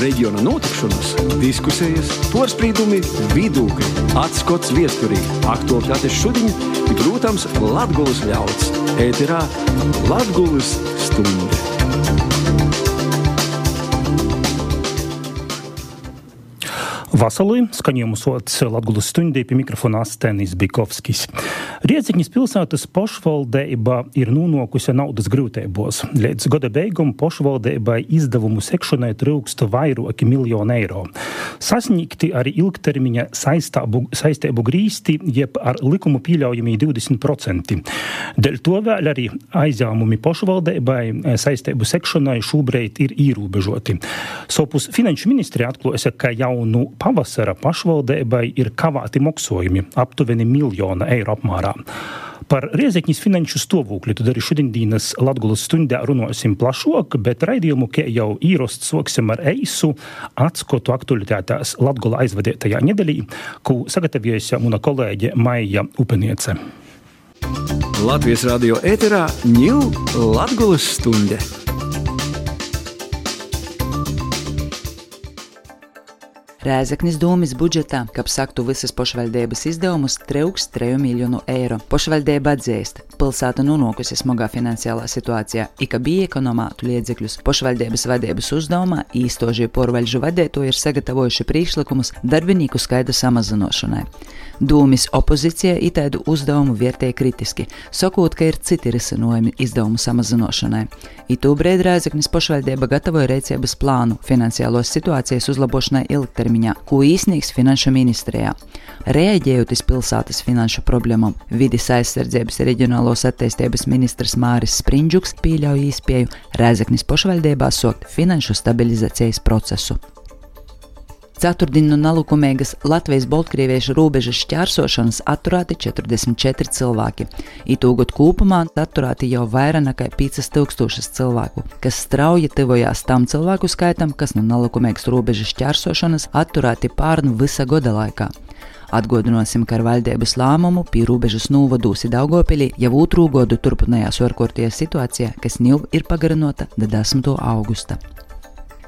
Reģiona notikšanas, diskusijas, porcelāna, vidūkļi, atskats viesturī, aktuālitātes šodien, protams, Latvijas ļauds. Ēterā Latvijas stunde. Vasalī skaņojumu sots Latgulas stundī pie mikrofona Astenis Bikovskis. Riedzekņas pilsētas pošvaldeiba ir nonākusi naudas grūtībos. Līdz gada beigām pošvaldeibai izdevumu sekšanai trūkst vairāki miljoni eiro. Sasniegti arī ilgtermiņa saistību grīsti, jeb ar likumu pieļaujamie 20%. Dēļ to vēl arī aizņēmumi pošvaldeibai saistību sekšanai šobrīd ir ierobežoti. Sopus finanšu ministrija atklāja, ka jaunu pavasara pašvaldībai ir kavēti maksājumi aptuveni miljona eiro apmērā. Par Riezekņas finanšu stāvokli tad arī šodienas Latvijas stundā runāsim plašāk, bet raidījumu, kā jau īrosts, sāksim ar eisu atskatu aktualitātēs Latvijas aizvadītajā nedēļā, ko sagatavojusi mana kolēģe Maija Upeniece. Latvijas radio ēterā ņūl Latvijas stunde. Rēzeknis dūmis budžetā, kā saktu visas pašvaldības izdevumus, trūks 3 miljonu eiro. Pašvaldība atzīst, pilsēta nonākusi smagā finansiālā situācijā, ika bija ekonomātu līdzekļus. Pašvaldības vadības uzdevumā īstožie porvaļžu vadītāji ir sagatavojuši priekšlikumus darbinieku skaita samazināšanai. Dūmis opozīcija itaidu uzdevumu vērtēja kritiski, sakot, ka ir citi risinājumi izdevumu samazināšanai. Itūbrīd Rēzeknis pašvaldība gatavoja rīcības plānu finansiālos situācijas uzlabošanai ilgtermiņā, ko īsnīgs finanšu ministrijā. Rēģējot uz pilsētas finanšu problēmām, vidas aizsardzības reģionālos attīstības ministrs Māris Sprindžuks pieļauj īspēju Rēzeknis pašvaldībā sokt finanšu stabilizācijas procesu. Ceturtdien no nelikumīgas Latvijas-Baltkrieviešu robežas šķērsošanas atturēti 44 cilvēki. Itūgot kopumā atturēti jau vairāk nekā 5000 cilvēku, kas strauji tuvojās tam cilvēku skaitam, kas no nelikumīgas robežas šķērsošanas atturēti pārnu visa gada laikā. Atgādināsim, ka ar valdības lēmumu pie robežas novadūsi Daugopilī jau otru gadu turpinājās ārkārtējā situācija, kas jau ir pagarinota 10. augusta.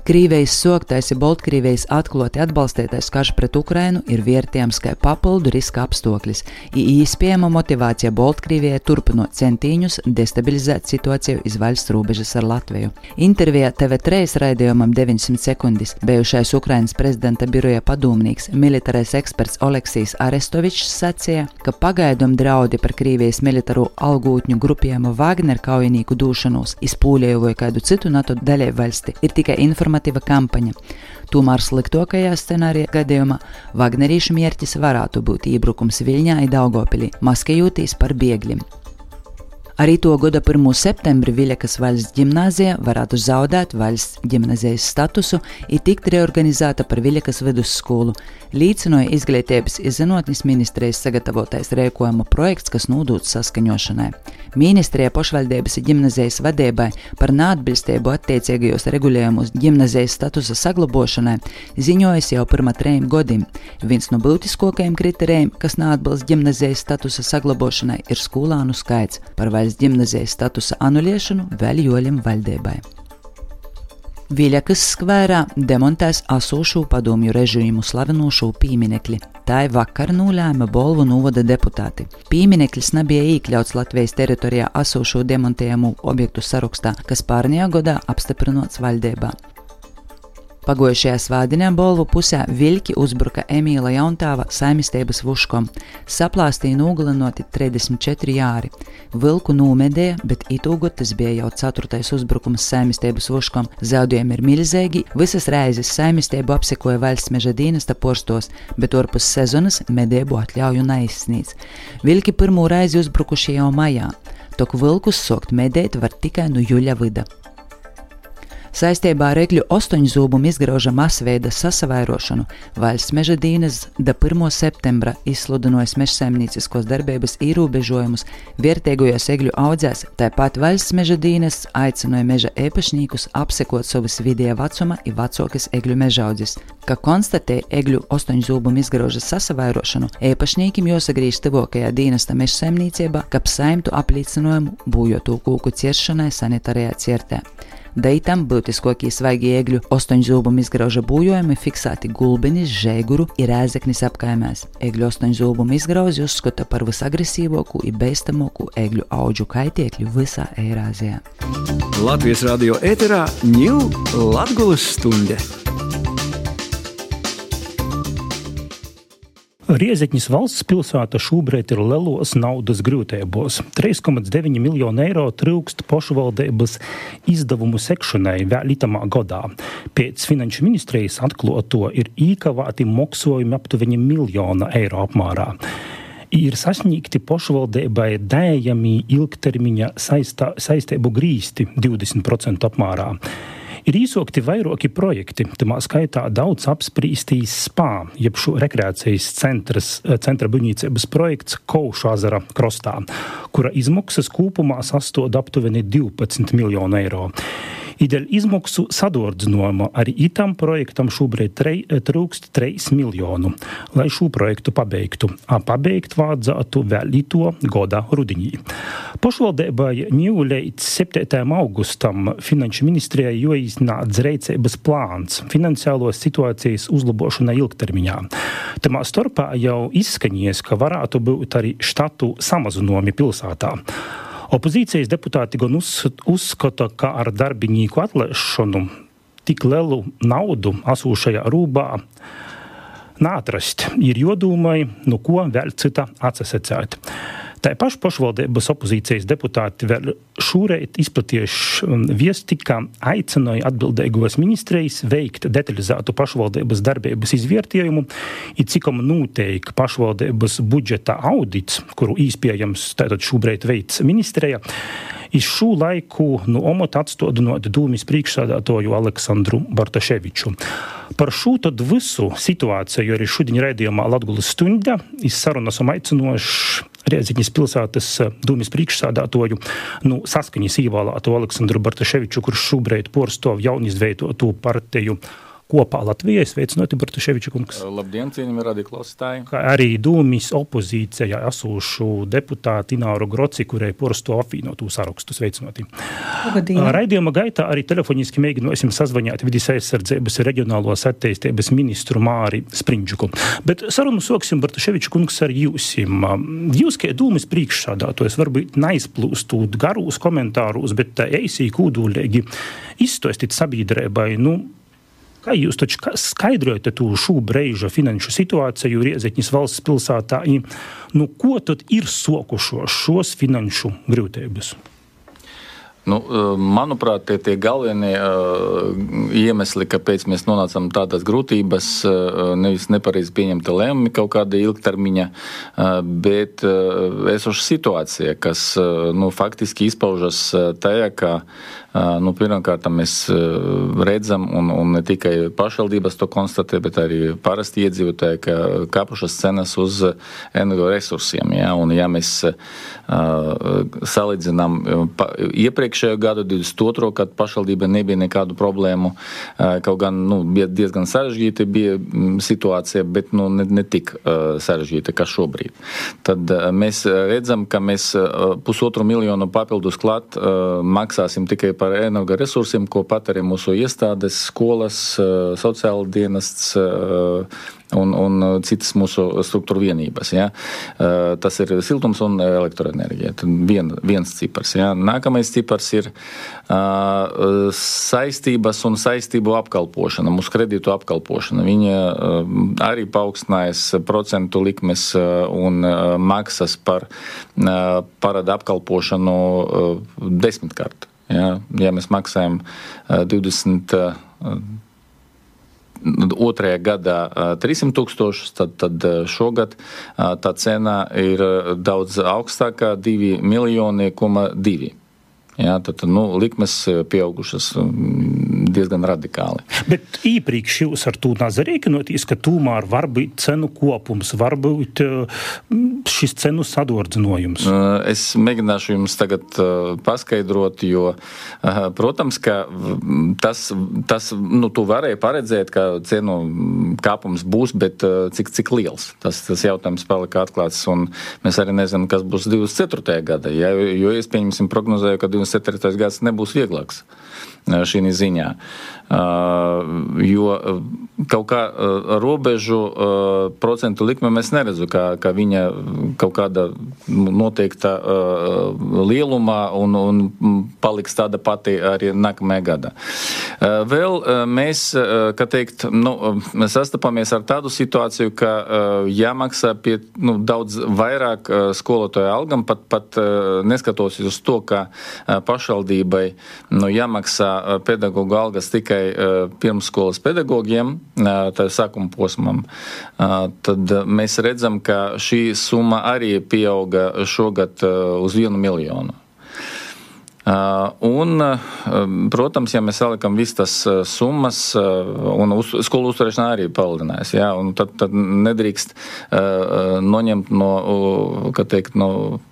Krīvijas soktais ir Baltkrievijas atklāti atbalstītais karš pret Ukrainu ir vērtējams kā papildu riska apstākļus, īspējama motivācija Baltkrievijai turpinot centīņus destabilizēt situāciju iz valsts robežas ar Latviju. Intervijā TV3 raidījumam 900 sekundes bijušais Ukrainas prezidenta biroja padomnieks, militārais eksperts Oleksijs Arestovičs sacīja, ka pagaidām draudi par Krievijas militāro algūtņu grupējumu Wagner kaujinieku dūšanos izpūļēju vai kādu citu NATO daļai valsti ir tikai informācija informatīva kampaņa. Tomēr sliktākajā scenārijā gadījumā Vagnerīšu mērķis varētu būt iebrukums Viļņā un Daugopilī, maskējūtīs par bēgļiem. Arī to gada 1. septembrī Viļakas valsts gimnāzija varētu zaudēt valsts gimnāzijas statusu un tikt reorganizēta par Viļakas vidusskolu. Līdzinoja izglītības izzinotnes ministrijas sagatavotais rēkojuma projekts, kas nūdūts saskaņošanai. Ministrija pašvaldības gimnazijas vadībai par neatbilstību attiecīgajos regulējumus gimnazijas statusa saglabošanai ziņojas jau pirmā trījiem gadiem. Viens no būtiskākajiem kritērijiem, kas neatbilst gimnazijas statusa saglabošanai, ir skolānu skaits. Par valsts gimnazijas statusa anulēšanu vēl joļiem valdībai. Viļakas skvērā demontēs asūšu padomju režīmu slavinošu pieminekli. Tā vakar nolēma Bolvu novada deputāti. Piemineklis nebija iekļauts Latvijas teritorijā asūšu demontējumu objektu sarakstā, kas pārnajā gadā apstiprināts valdībā. Pagojušajā svādiņā Bolvu pusē viļķi uzbruka Emīla Jauntāva saimistības vuškom. Saplāstīja nogalinoti 34 jāri. Vilku nūmedēja, bet itūgot tas bija jau ceturtais uzbrukums saimistības vuškom. Zaudējumi ir milzīgi, visas reizes saimistību apsekoja valsts meža dienesta porstos, bet orpus sezonas medību atļauju neizsniedz. Vilki pirmo reizi uzbrukuši jau maijā. Tok vilkus sokt medēt var tikai no juļa vida. Saistībā ar egļu ostoņzūbumu izgrauža masveida sasavairošanu valsts meža dīnes da 1. septembra izsludinojas mežsaimnieciskos darbības ierobežojumus vērtīgajos egļu audzēs, tāpat valsts meža dīnes aicināja meža īpašniekus apsekot savas vidējā vecuma un vecākas egļu mežaudzes. Kā konstatēja egļu ostoņzūbumu izgrauža sasavairošanu, īpašniekiem jāsagriež tuvākajā dienesta mežsaimniecībā, kap saimtu apliecinājumu būjotu kūku ciešanai sanitārajā cirtē. Deitam būtiskākie svaigi ēgļu ostoņzūbumu izgrauža būjojumi fiksēti Gulbinis, Žēguru ir Ēzeknis apkaimēs. Ēgļu ostoņzūbumu izgrauzi uzskata par visagresīvāko un beistamāko ēgļu auģu kaitiekļu visā Eirāzijā. Latvijas radio ēterā ņūl Latgulas stunde. Riezekņas valsts pilsēta šobrīd ir lielos naudas grūtībos. 3,9 miljonu eiro trūkst pašvaldības izdevumu sekšanai vēl itamā gadā. Pēc finanšu ministrijas atklāto ir īkavāti maksājumi aptuveni miljona eiro apmērā ir sasniegti pašvaldībai dējami ilgtermiņa saistā, saistību grīsti 20% apmērā. Ir īsokti vairāki projekti, tamā skaitā daudz apsprīstīs spā, jeb šo rekreācijas centras, centra buņīcības projekts Kaušu azara krostā, kura izmaksas kopumā sastāv aptuveni 12 miljonu eiro. Ideļ izmaksu sadordzinājumu arī itam projektam šobrīd trei, trūkst 3 miljonu, lai šo projektu pabeigtu. A pabeigt vajadzētu vēl to gada rudenī. Pašvaldībai ņūlēts 7. augustam Finanšu ministrijai joīsnāts reicības plāns finansiālos situācijas uzlabošanai ilgtermiņā. Tamā starpā jau izskaņies, ka varētu būt arī štatu samazinājumi pilsētā. Opozīcijas deputāti gan uzskata, ka ar darbinieku atlaišanu tik lielu naudu asūšajā rūbā nātrast ir jodomai, nu ko vēl cita atsasecēt. Tā paša pašvaldības opozīcijas deputāti vēl šūreit izplatījuši um, viesti, ka aicināja atbildīgos ministrijas veikt detalizētu pašvaldības darbības izvērtējumu, it cikom noteikti pašvaldības budžeta audits, kuru īspējams tātad šobrīd veids ministrija. Iz šo laiku nu, omota atstādinot dūmis priekšsādātoju Aleksandru Bartaševiču. Par šo visu situāciju arī šodien raidījumā Latgulas stunda izsarunas un aicinoši Riedziņas pilsētas eh, dūmis priekšsādātoju nu, saskaņas ievēlēto Aleksandru Bartaševiču, kurš šobrīd porstov jaunizveidotu partiju kopā Latvijai. Sveicināti, Bartuševiča kungs. Labdien, cienījami radio klausītāji. Kā arī Dūmis opozīcijā esūšu deputāti Ināru Groci, kurai porasto apvienotu sarakstu. Sveicināti. Raidījuma gaitā arī telefoniski mēģināsim sazvanīt vidis aizsardzības reģionālos attīstības ministru Māri Sprindžuku. Bet sarunu soksim, Bartuševiča kungs, ar jūsim. Jūs, kā Dūmis priekšsādātojs, varbūt neizplūstūt garūs komentārus, bet eisī kūdūlīgi izstāstīt sabiedrībai, nu, Kā jūs taču skaidrojat šo brīža finanšu situāciju Riezeķis valsts pilsētā? Nu, ko tad ir sokušos šos finanšu grūtības? Nu, manuprāt, tie ir galvenie uh, iemesli, kāpēc mēs nonācām tādās grūtībās. Uh, nevis nepareizi pieņemta lēmumi kaut kāda ilgtermiņa, uh, bet esoša situācija, kas nu, faktiski izpaužas tajā, ka Nu, Pirmkārt, mēs redzam, un, un ne tikai pašvaldības to konstatē, bet arī parasti iedzīvotāji, ka kāpušas cenas uz energoresursiem. Ja, un, ja mēs salīdzinām iepriekšējo gadu, 22. kad pašvaldība nebija nekādu problēmu, kaut gan nu, bija diezgan sarežģīta bija situācija, bet nu, ne, ne tik sarežģīta kā šobrīd. Tad mēs redzam, ka mēs pusotru miljonu papildus klāt maksāsim tikai par energoresursiem, ko patērē mūsu iestādes, skolas, sociāla dienests un, un citas mūsu struktūra vienības. Ja. Eh, tas ir siltums un elektroenerģija. Vien, viens cipars. Ja. Nākamais cipars ir uh, saistības un saistību apkalpošana, mūsu kredītu apkalpošana. Viņa uh, arī paaugstinājās procentu likmes uh, un maksas par parāda apkalpošanu desmitkārt. Ja, ja mēs maksājam 20. Otrajā gadā 300 tūkstošus, tad, tad šogad tā cena ir daudz augstākā - 2 miljoni, 2. Jā, tad nu, likmes pieaugušas diezgan radikāli. Bet iepriekš jūs ar to nazarīkinoties, ka tūmār var būt cenu kopums, var būt šis cenu sadordzinojums? Es mēģināšu jums tagad paskaidrot, jo, protams, ka tas, tas nu, tu varēji paredzēt, ka cenu kāpums būs, bet cik, cik liels. Tas, tas jautājums palika atklāts, un mēs arī nezinām, kas būs 24. gada, ja, jo es pieņemsim prognozēju, ka 24. gads nebūs vieglāks šī ziņā. Jo kaut kā robežu procentu likme mēs neredzam, kā, kā viņa kaut kāda noteikta lielumā un, un paliks tāda pati arī nākamajā gadā. Vēl mēs, kā teikt, nu, sastopamies ar tādu situāciju, ka jāmaksā pie nu, daudz vairāk skolotāju algam, pat, pat neskatoties uz to, ka pašvaldībai nu, jāmaksā pedagoģa algas tikai pirmsskolas pedagogiem, tā sākuma posmam, tad mēs redzam, ka šī summa arī pieauga šogad uz vienu miljonu. Un, protams, ja mēs salikam visas tas summas, un uz, skolu uzturēšana arī palielinās, ja, tad, tad nedrīkst noņemt no, teikt, no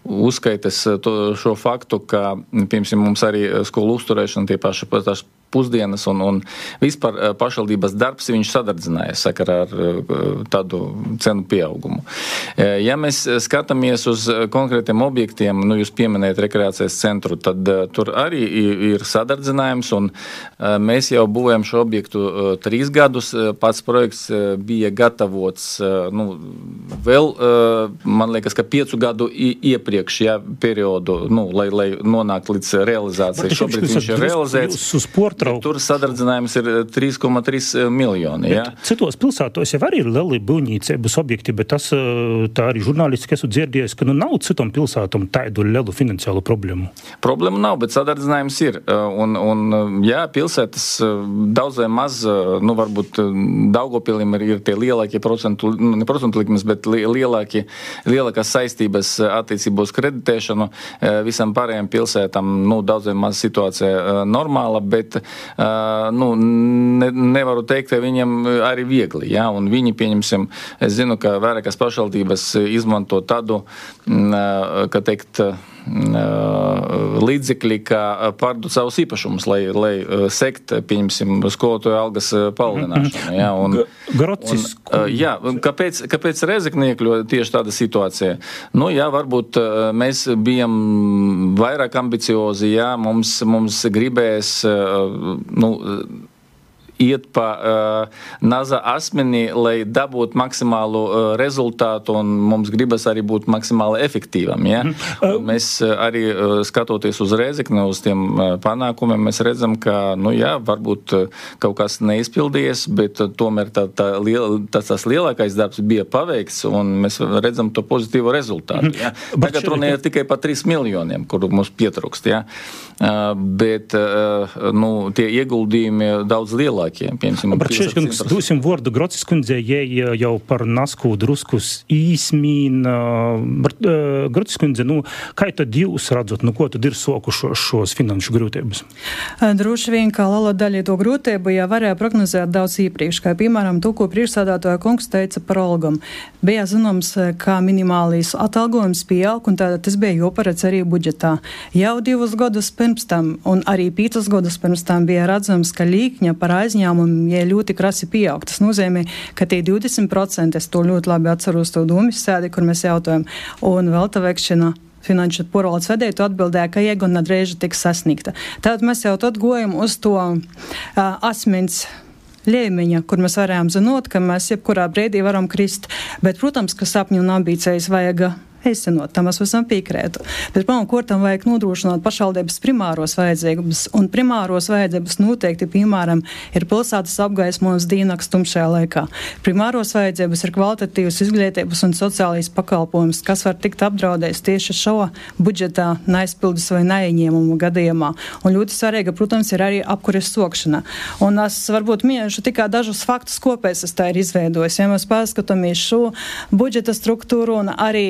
uzskaites to, šo faktu, ka, piemēram, mums arī skolu uzturēšana tie paši, paši pusdienas un, un vispār eh, pašvaldības darbs viņš sadardzināja sakarā ar eh, tādu cenu pieaugumu. Eh, ja mēs skatāmies uz konkrētiem objektiem, nu jūs pieminējat rekreācijas centru, tad tur arī ir sadardzinājums un mēs jau būvējam šo objektu trīs gadus. Pats projekts bija gatavots, nu, vēl, man liekas, ka piecu gadu iepriekš, ja, periodu, nu, lai, lai nonāktu līdz realizācijai. Šobrīd viņš ir realizēts. Uz sporta pārtraukt. Tur sadardzinājums ir 3,3 eh, eh, miljoni. Ja? Citos pilsētos jau arī ir lieli būvniecības objekti, bet tas eh, tā arī žurnālisti, kas ir dzirdējis, ka nu, nav citam pilsētam tādu lielu finansiālu problēmu. Problēmu nav, bet sadardzinājums ir. Un, un jā, pilsētas daudz vai maz, nu varbūt Daugopilim ir, ir tie lielākie procentu, nu, ne procentu likmes, bet lielākie, lielākās saistības attiecībā uz kreditēšanu. Visam pārējiem pilsētām, nu, daudz vai maz situācija normāla, bet nu, ne, nevaru teikt, ka viņiem arī viegli. Ja? Un viņi, pieņemsim, es zinu, ka vairākas pašvaldības izmanto tādu, ka teikt, līdzekļi, kā pārdot savus īpašumus, lai, lai sekt, pieņemsim, skolotāju algas palielināšanu. Ja, un, un, jā, kāpēc, kāpēc Rezekne iekļuva tieši tāda situācija? Nu, jā, varbūt mēs bijām vairāk ambiciozi, jā, mums, mums gribēs, nu, iet pa uh, naza asmenī, lai dabūtu maksimālu uh, rezultātu, un mums gribas arī būt maksimāli efektīvam. Ja? Mm. Un mēs uh, arī uh, skatoties uz Rēzekni, uz tiem uh, panākumiem, mēs redzam, ka, nu jā, varbūt uh, kaut kas neizpildījies, bet uh, tomēr tā, tā liel, tas, tas lielākais darbs bija paveikts, un mēs redzam to pozitīvo rezultātu. Ja? Tagad runa ir tikai par 3 miljoniem, kuru mums pietrūkst. Ja? Uh, bet uh, nu, tie ieguldījumi daudz lielāki cilvēkiem. Piemēram, Bračēškungs, dosim vārdu Grocis kundzei, ja jau par nasku druskus īsmīn. Grocis kundze, nu, kā tad jūs redzat, nu, ko tad ir sokušos šos finanšu grūtības? Droši vien, kā liela daļa to grūtību jau varēja prognozēt daudz iepriekš, kā piemēram to, ko priekšsādātoja kungs teica par algam. Bija zināms, kā minimālīs atalgojums pieaug, un tātad tas bija joparedz arī budžetā. Jau divus gadus pirms tam, un arī pītas gadus pirms tam bija redzams, ka līkņa par aizņēmumu uzņēmumi ja ļoti krasi pieaug. Tas nozīmē, ka tie 20% es to ļoti labi atceros to domas sēdi, kur mēs jautājam, un vēl tā veikšana finanšu porvaldes vedēju atbildēja, ka ieguna drēža tiks sasniegta. Tātad mēs jau tad gojam uz to uh, asmens līmeņa, kur mēs varējām zinot, ka mēs jebkurā brīdī varam krist. Bet, protams, ka sapņu un ambīcijas vajag īstenot. Tam mēs esam piekrētu. Bet pirmām kārtām vajag nodrošināt pašvaldības primāros vajadzības. Un primāros vajadzības noteikti, piemēram, ir pilsētas apgaismojums diennakts tumšajā laikā. Primāros vajadzības ir kvalitatīvas izglītības un sociālīs pakalpojums, kas var tikt apdraudēts tieši šo budžetā neizpildus vai neieņēmumu gadījumā. Un ļoti svarīga, protams, ir arī apkures sokšana. Un es varbūt miešu tikai dažus faktus kopēs, es tā ir izveidojis. Ja mēs paskatāmies šo budžeta struktūru un arī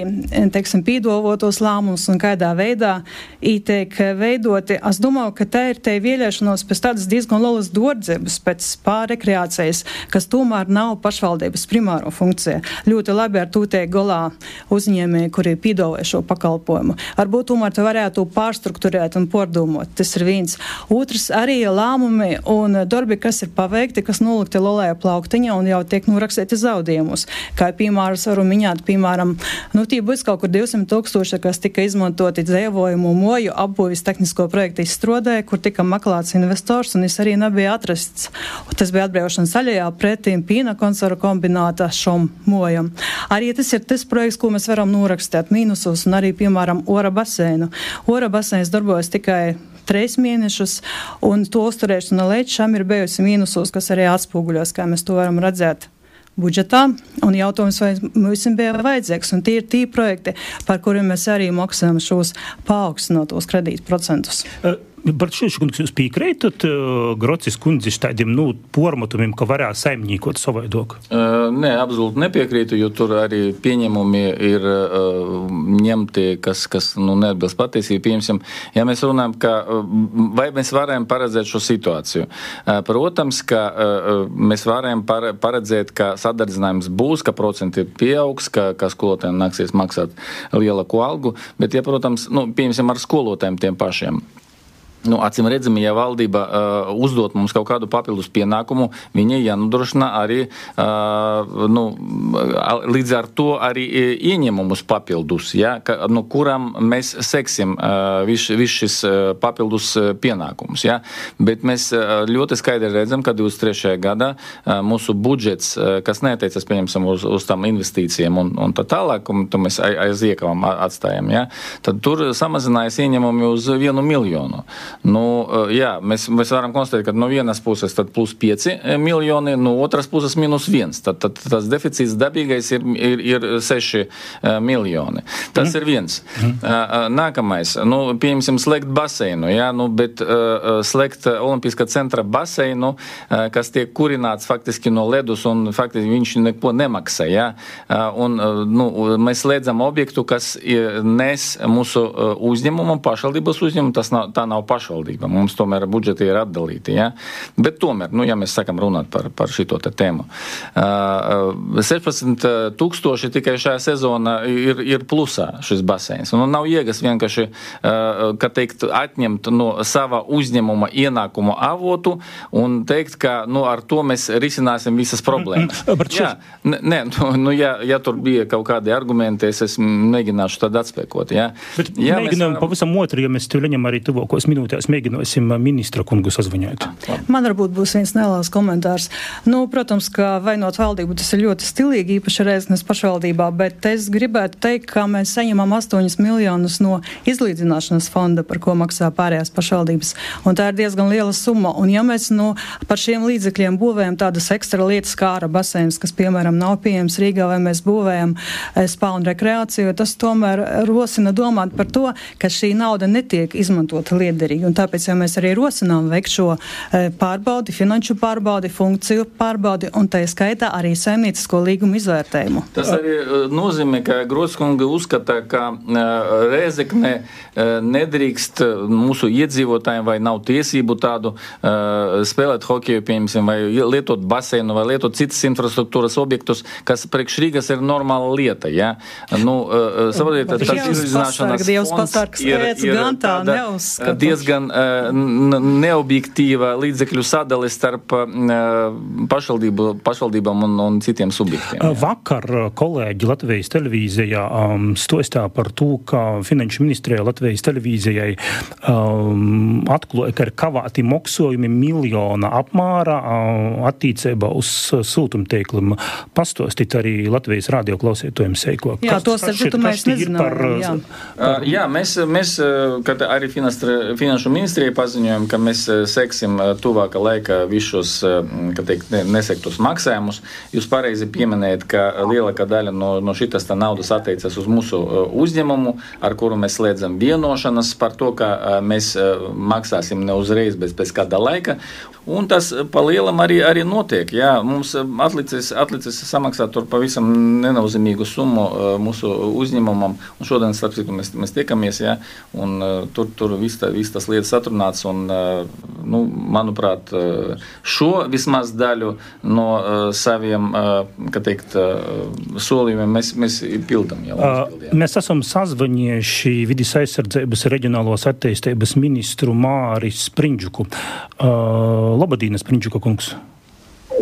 teiksim, pīdolotos lēmumus un kādā veidā tiek veidoti. Es domāju, ka tā ir te vielēšanos pēc tādas diezgan lielas dordzības, pēc pārrekreācijas, kas tomēr nav pašvaldības primāro funkcija. Ļoti labi ar to tiek galā uzņēmēji, kuri pīdolē šo pakalpojumu. Varbūt tomēr te varētu pārstruktūrēt un pordomot. Tas ir viens. Otrs arī lēmumi un darbi, kas ir paveikti, kas nolikti lolēja plauktiņā un jau tiek norakstīti zaudējumus. Kā piemēram, varu minēt, piemēram, nu, tie būs kaut kur 200 tūkstoši, kas tika izmantoti dzīvojumu moju apbūvis tehnisko projektu izstrādē, kur tika meklēts investors un es arī nebija atrasts. Tas bija atbrīvošana zaļajā pretīm pīna konservu kombināta šom mojam. Arī tas ir tas projekts, ko mēs varam norakstīt mīnusos un arī, piemēram, ora baseinu. Ora baseins darbojas tikai trīs mēnešus, un to uzturēšana līdz šim ir bijusi mīnusos, kas arī atspoguļos, kā mēs to varam redzēt budžetā. Un jautājums, vai mums bija vajadzīgs, un tie ir tie projekti, par kuriem mēs arī maksājam šos paaugstinātos kredītu procentus. Uh. Bartšīši, kungs, jūs piekrītat uh, Grocis kundzis tādiem, nu, pormatumiem, ka varētu saimniekot savādāk? Uh, nē, absolūti nepiekrītu, jo tur arī pieņemumi ir uh, ņemti, kas, kas nu, neatbilst patiesībai. Piemēram, ja mēs runājam, ka vai mēs varējām paredzēt šo situāciju? Protams, ka mēs varējām paredzēt, ka sadardzinājums būs, ka procenti pieaugs, ka, ka skolotājiem nāksies maksāt lielāku algu, bet, ja, protams, nu, piemēram, ar skolotājiem tiem pašiem. Nu, acīm redzami, ja valdība uh, uzdot mums kaut kādu papildus pienākumu, viņai jānodrošina arī uh, nu, līdz ar to arī ieņemumus papildus, ja, ka, no kurām mēs seksim uh, visu vis šis uh, papildus pienākumus. Ja. Bet mēs uh, ļoti skaidri redzam, ka 23. gadā uh, mūsu budžets, uh, kas neatiecas pieņemsim uz, uz tām investīcijiem un, un tā tālāk, un to mēs aiz iekavām atstājam, ja, tad tur samazinājas ieņemumi uz vienu miljonu. Nu, eh, jā, mēs, mēs varam konstatēt, ka no vienas puses plus 5 eh, miljoni, no otras puses minus 1. Tad, tad tas deficīts dabīgais ir, ir, ir 6 eh, miljoni. Tas mm. ir viens. Mm. Nākamais, nu, pieņemsim, slēgt baseinu, jā, nu, bet slēgt Olimpiskā centra baseinu, kas tiek kurināts faktiski no ledus un faktiski viņš neko nemaksā. Jā, un, nu, mēs slēdzam objektu, kas nes mūsu uzņēmumu, pašvaldības uzņēmumu, tas nav, tā nav paša pašvaldībām. Mums tomēr budžeti ir atdalīti. Ja? Bet tomēr, nu, ja mēs sakam runāt par, par šito tēmu, uh, 16 tūkstoši tikai šajā sezonā ir, ir plusā šis baseins. Un nav iegas vienkārši, uh, kā teikt, atņemt no sava uzņēmuma ienākumu avotu un teikt, ka nu, ar to mēs risināsim visas problēmas. Jā, nē, nu, nu, ja, ja tur bija kaut kādi argumenti, es, es mēģināšu tad atspēkot. Ja? Bet jā, mēģinām varam... pavisam otru, ja mēs tur leņam arī tuvākos minūtes minūtēs mēģināsim ministra kungu sazvanīt. Man varbūt būs viens neliels komentārs. Nu, protams, ka vainot valdību tas ir ļoti stilīgi, īpaši reizes pašvaldībā, bet es gribētu teikt, ka mēs saņemam 8 miljonus no izlīdzināšanas fonda, par ko maksā pārējās pašvaldības. Un tā ir diezgan liela summa. Un ja mēs nu, par šiem līdzekļiem būvējam tādas ekstra lietas kā ārā basēns, kas, piemēram, nav pieejams Rīgā, vai mēs būvējam eh, spā un rekreāciju, tas tomēr rosina domāt par to, ka šī nauda netiek izmantota liederīgi svarīgi. Tāpēc ja mēs arī rosinām veikt šo e, pārbaudi, finanšu pārbaudi, funkciju pārbaudi un tā skaitā arī saimniecisko līgumu izvērtējumu. Tas arī e, nozīmē, ka Groskunga uzskata, ka e, Rēzekne nedrīkst mūsu iedzīvotājiem vai nav tiesību tādu spēlēt hokeju, piemēram, vai lietot baseinu vai lietot citas infrastruktūras objektus, kas priekš Rīgas ir normāla lieta. Ja? Nu, saprotiet, tas ir izzināšanas fonds ir, ir gan tā neuzskata. Diezgan neobjektīva līdzekļu sadale starp pašvaldību, pašvaldībām un, un citiem subjektiem. Jā. Vakar kolēģi Latvijas televīzijā um, stostā par to, ka Finanšu ministrijā Latvijas televīzijai um, atklāja, ka ir kavēti maksājumi miljona apmērā um, attīcībā uz siltumtīkliem. Pastostīt arī Latvijas radio klausītājiem seiko. Jā, kas, tos ar mēs nezinām. Par, jā. Uh, jā, mēs, mēs arī finanšu Finanšu ministrija paziņojam, ka mēs seksim tuvākā laikā visus teikt, nesektos maksājumus. Jūs pareizi pieminējat, ka lielākā daļa no, no šitas naudas attiecas uz mūsu uzņēmumu, ar kuru mēs slēdzam vienošanas par to, ka mēs maksāsim ne uzreiz, bet pēc kāda laika. Un tas pa lielam arī, arī notiek. Jā, mums atlicis, atlicis samaksāt tur pavisam nenozīmīgu summu mūsu uzņēmumam. Un šodien, starp citu, mēs, mēs tiekamies, jā, un tur, tur viss, viss tas lietas atrunāts. Un, nu, manuprāt, šo vismaz daļu no saviem, kā teikt, solījumiem mēs, mēs pildam jau. Uh, mēs esam sazvanījuši vidus aizsardzības reģionālos attīstības ministru Māri Sprindžuku. Uh, Labadīnas Prinčuka kungs.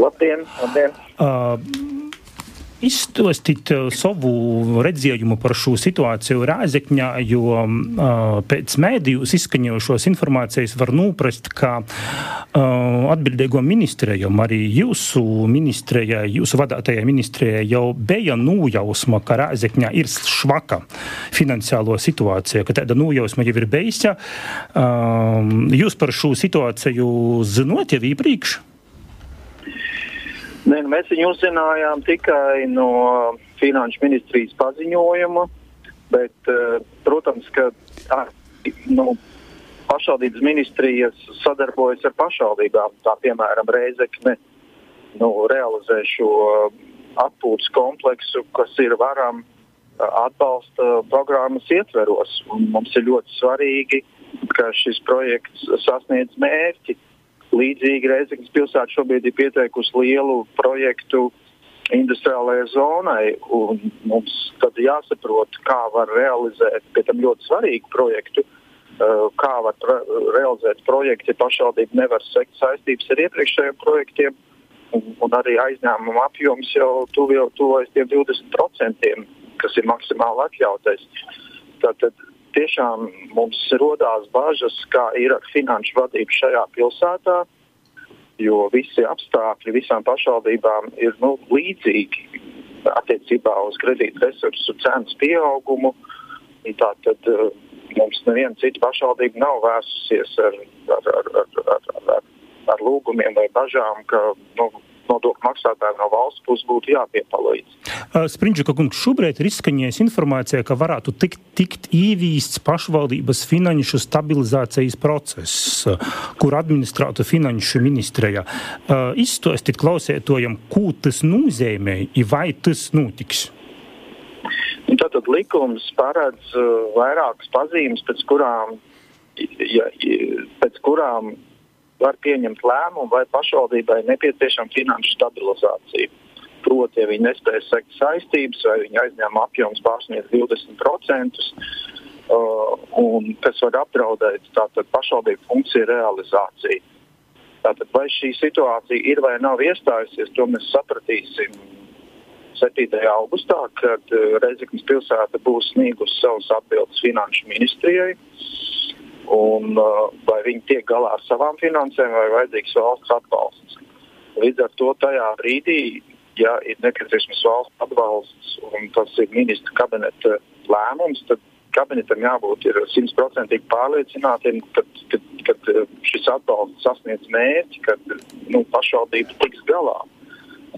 Labdien, labdien. Uh, Izstostīt savu redzējumu par šo situāciju Rāzekņā, jo uh, pēc mēdījus izskaņojušos informācijas var noprast, ka uh, atbildīgo ministrijam, arī jūsu ministrijai, jūsu vadātajai ministrijai jau bija nūjausma, ka Rāzekņā ir švaka finansiālo situācija, ka tāda nūjausma jau ir beigta. Uh, jūs par šo situāciju zinot jau iepriekš? Ne, nu mēs viņu uzzinājām tikai no Finanšu ministrijas paziņojuma, bet, uh, protams, ka tā, nu, pašvaldības ministrijas sadarbojas ar pašvaldībām. Tā piemēram, Reizekne nu, realizē šo atpūtas kompleksu, kas ir varam atbalsta programmas ietveros. Un mums ir ļoti svarīgi, ka šis projekts sasniedz mērķi. Līdzīgi Reizeknas pilsēta šobrīd ir pieteikusi lielu projektu industriālajai zonai, un mums tad jāsaprot, kā var realizēt pie tam ļoti svarīgu projektu, uh, kā var realizēt projektu, ja pašvaldība nevar sekt saistības ar iepriekšējiem projektiem, un, un arī aizņēmuma apjoms jau tuvojas tiem 20%, kas ir maksimāli atļautais. Tātad tiešām mums rodās bažas, kā ir ar finanšu vadību šajā pilsētā, jo visi apstākļi visām pašvaldībām ir nu, līdzīgi attiecībā uz kredīt resursu cenas pieaugumu. Tātad uh, mums neviena cita pašvaldība nav vērsusies ar, ar, ar, ar, ar, ar, ar lūgumiem vai bažām, ka nu, nodokļu maksātājiem no valsts puses būtu jāpiepalīdz. Sprindžika kungs, šobrīd ir izskanējusi informācija, ka varētu tikt, tikt īvīsts pašvaldības finanšu stabilizācijas process, kur administrātu finanšu ministrija. Izstāstīt klausētojam, ko tas nozīmē, vai tas notiks. Tātad likums paredz vairākas pazīmes, pēc kurām, ja, pēc kurām var pieņemt lēmumu, vai pašvaldībai nepieciešama finanšu stabilizācija. Proti, ja viņi nespēja sekt saistības vai viņa aizņēmuma apjoms pārsniedz 20%, uh, un kas var apdraudēt pašvaldību funkciju realizāciju. Tātad, vai šī situācija ir vai nav iestājusies, to mēs sapratīsim 7. augustā, kad uh, Reizeknas pilsēta būs sniegusi savus atbildes finanšu ministrijai. Uh, un uh, vai viņi tiek galā ar savām finansēm vai vajadzīgs valsts atbalsts. Līdz ar to tajā brīdī, ja ir nepieciešams valsts atbalsts un tas ir ministra kabineta lēmums, tad kabinetam jābūt simtprocentīgi pārliecinātiem, ka, kad, kad šis atbalsts sasniedz mērķi, kad nu, pašvaldība tiks galā.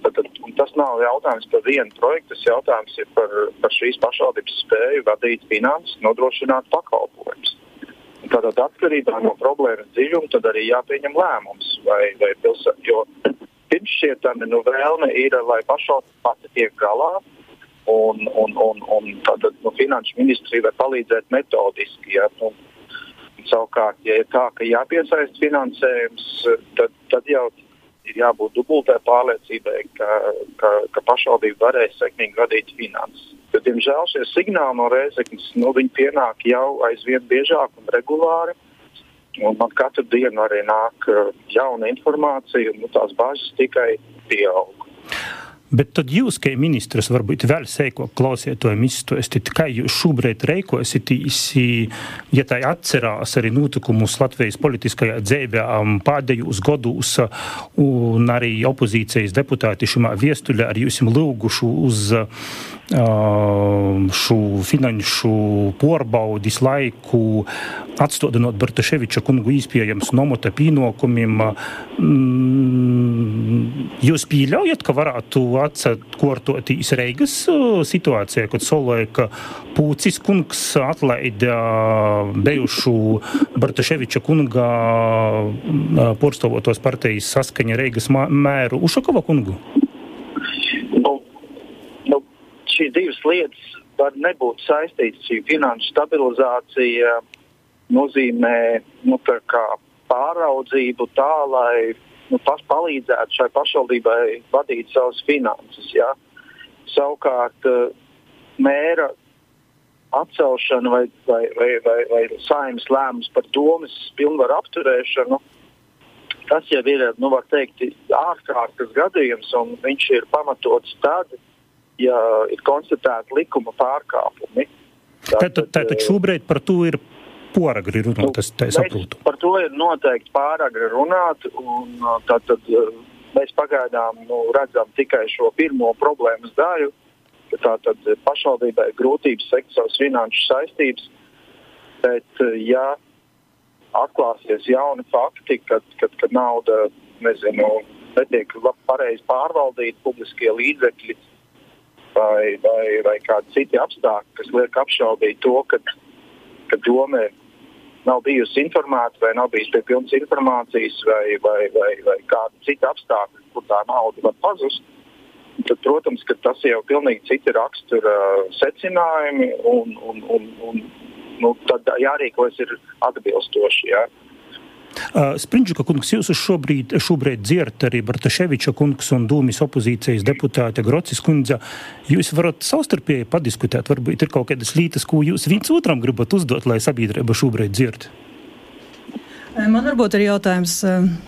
Tad, tas nav jautājums par vienu projektu, tas jautājums ir par, par šīs pašvaldības spēju vadīt finanses, nodrošināt pakalpojumus. Tātad atkarībā no problēmas dziļuma tad arī jāpieņem lēmums. Vai, vai pilsēt, jo pirms šķietami nu, vēlme ir, lai pašvaldība pati tiek galā. Un, un, un, un tātad nu, finanšu ministrija var palīdzēt metodiski. Ja, nu, savukārt, ja ir tā, ka jāpiesaist finansējums, tad, tad jau ir jābūt dubultē pārliecībai, ka, ka, ka pašvaldība varēs sekmīgi vadīt finanses. Bet, diemžēl šie signāli no Reizeknas nu, pienāk jau aizvien biežāk un regulāri. Un man katru dienu arī nāk uh, jauna informācija, un nu, tās bažas tikai pieaug. Bet tad jūs, kā ministrs, varbūt vēl seiko klausietojam izstāstīt, kā jūs šobrīd reikositīs, ja tā atcerās arī notikumus Latvijas politiskajā dzīvē pēdējos gados, un arī opozīcijas deputāti šimā viestuļā ar jums lūgušu uz šo finanšu porbaudis laiku, atstādinot Bartaševiča kungu īspējams nomota pīnokumiem. Jūs pieļaujat, ka varētu atkārtoties Reigas situācijā, kad Solēka Pūcis kungs atlaida bijušu Bartaševiča kunga porstovotos partijas saskaņa Reigas mēru Ušakova kungu? Nu, nu, šīs divas lietas var nebūt saistītas. Šī finanšu stabilizācija nozīmē nu, pāraudzību tā, lai nu, palīdzētu šai pašvaldībai vadīt savas finanses. Ja? Savukārt, eh, mēra atcelšana vai, vai, vai, vai, vai saimnes lēmums par domas pilnvaru apturēšanu, tas jau ir, nu, teikt, ārkārtas gadījums, un viņš ir pamatots tad, ja ir konstatēti likuma pārkāpumi. Tātad, tātad šobrīd par to ir pāragri runāt, nu, tas tā saprotu. Par to ir noteikti pāragri runāt, un uh, tad, tad uh, mēs pagaidām nu, redzam tikai šo pirmo problēmas daļu. Tātad pašvaldībai ir grūtības sekt savas finanšu saistības, bet uh, ja atklāsies jauni fakti, kad, kad, kad nauda nezinu, netiek pareizi pārvaldīta, publiskie līdzekļi vai, vai, vai kādi citi apstākļi, kas liek apšaubīt to, ka, ka doma nav bijusi informēta vai nav bijis pie pilnas informācijas vai, vai, vai, vai kāda cita apstākļa, kur tā nauda var pazust. Tad, protams, ka tas jau ir pilnīgi citi rakstura secinājumi, un, un, un, un nu, tad jārīkojas atbilstoši. Ja. Uh, Sprindžuka kungs, jūs šobrīd, šobrīd dzirdat arī Bartaševiča kungs un Dūmis opozīcijas deputāte Grocis kundze. Jūs varat savstarpēji padiskutēt, varbūt ir kaut kādas lietas, ko jūs viens otram gribat uzdot, lai sabiedrība šobrīd dzird. Man varbūt ir jautājums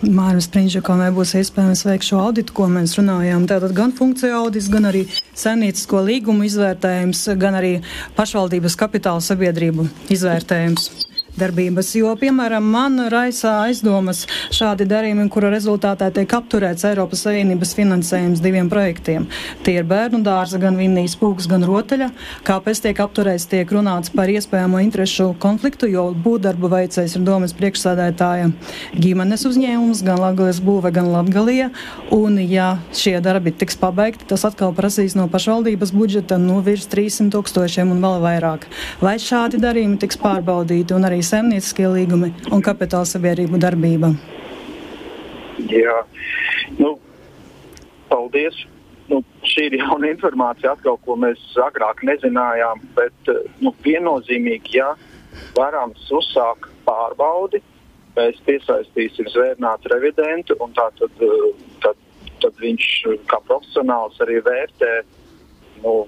Mārim Sprindžakam, vai būs iespējams veikt šo auditu, ko mēs runājām. Tātad gan funkciju audits, gan arī saimniecisko līgumu izvērtējums, gan arī pašvaldības kapitāla sabiedrību izvērtējums darbības. Jo, piemēram, man raisa aizdomas šādi darījumi, kura rezultātā tiek apturēts Eiropas Savienības finansējums diviem projektiem. Tie ir bērnu dārza, gan Vinnijas pūks, gan rotaļa. Kāpēc tiek apturēts, tiek runāts par iespējamo interešu konfliktu, jo būvdarbu veicējs ir domas priekšsādētāja ģimenes uzņēmums, gan Latgales būve, gan Latgalija. Un, ja šie darbi tiks pabeigti, tas atkal prasīs no pašvaldības budžeta no virs 300 tūkstošiem un vēl vairāk. Vai šādi darījumi tiks pārbaudīti un arī saimnieciskie līgumi un kapitāla sabiedrību darbība. Jā, nu, paldies. Nu, šī ir jauna informācija, atkal, ko mēs agrāk nezinājām. Bet nu, viennozīmīgi, ja varams uzsākt pārbaudi, mēs piesaistīsim zvērnātu revidentu, un tā tad, tad, tad viņš kā profesionāls arī vērtē nu,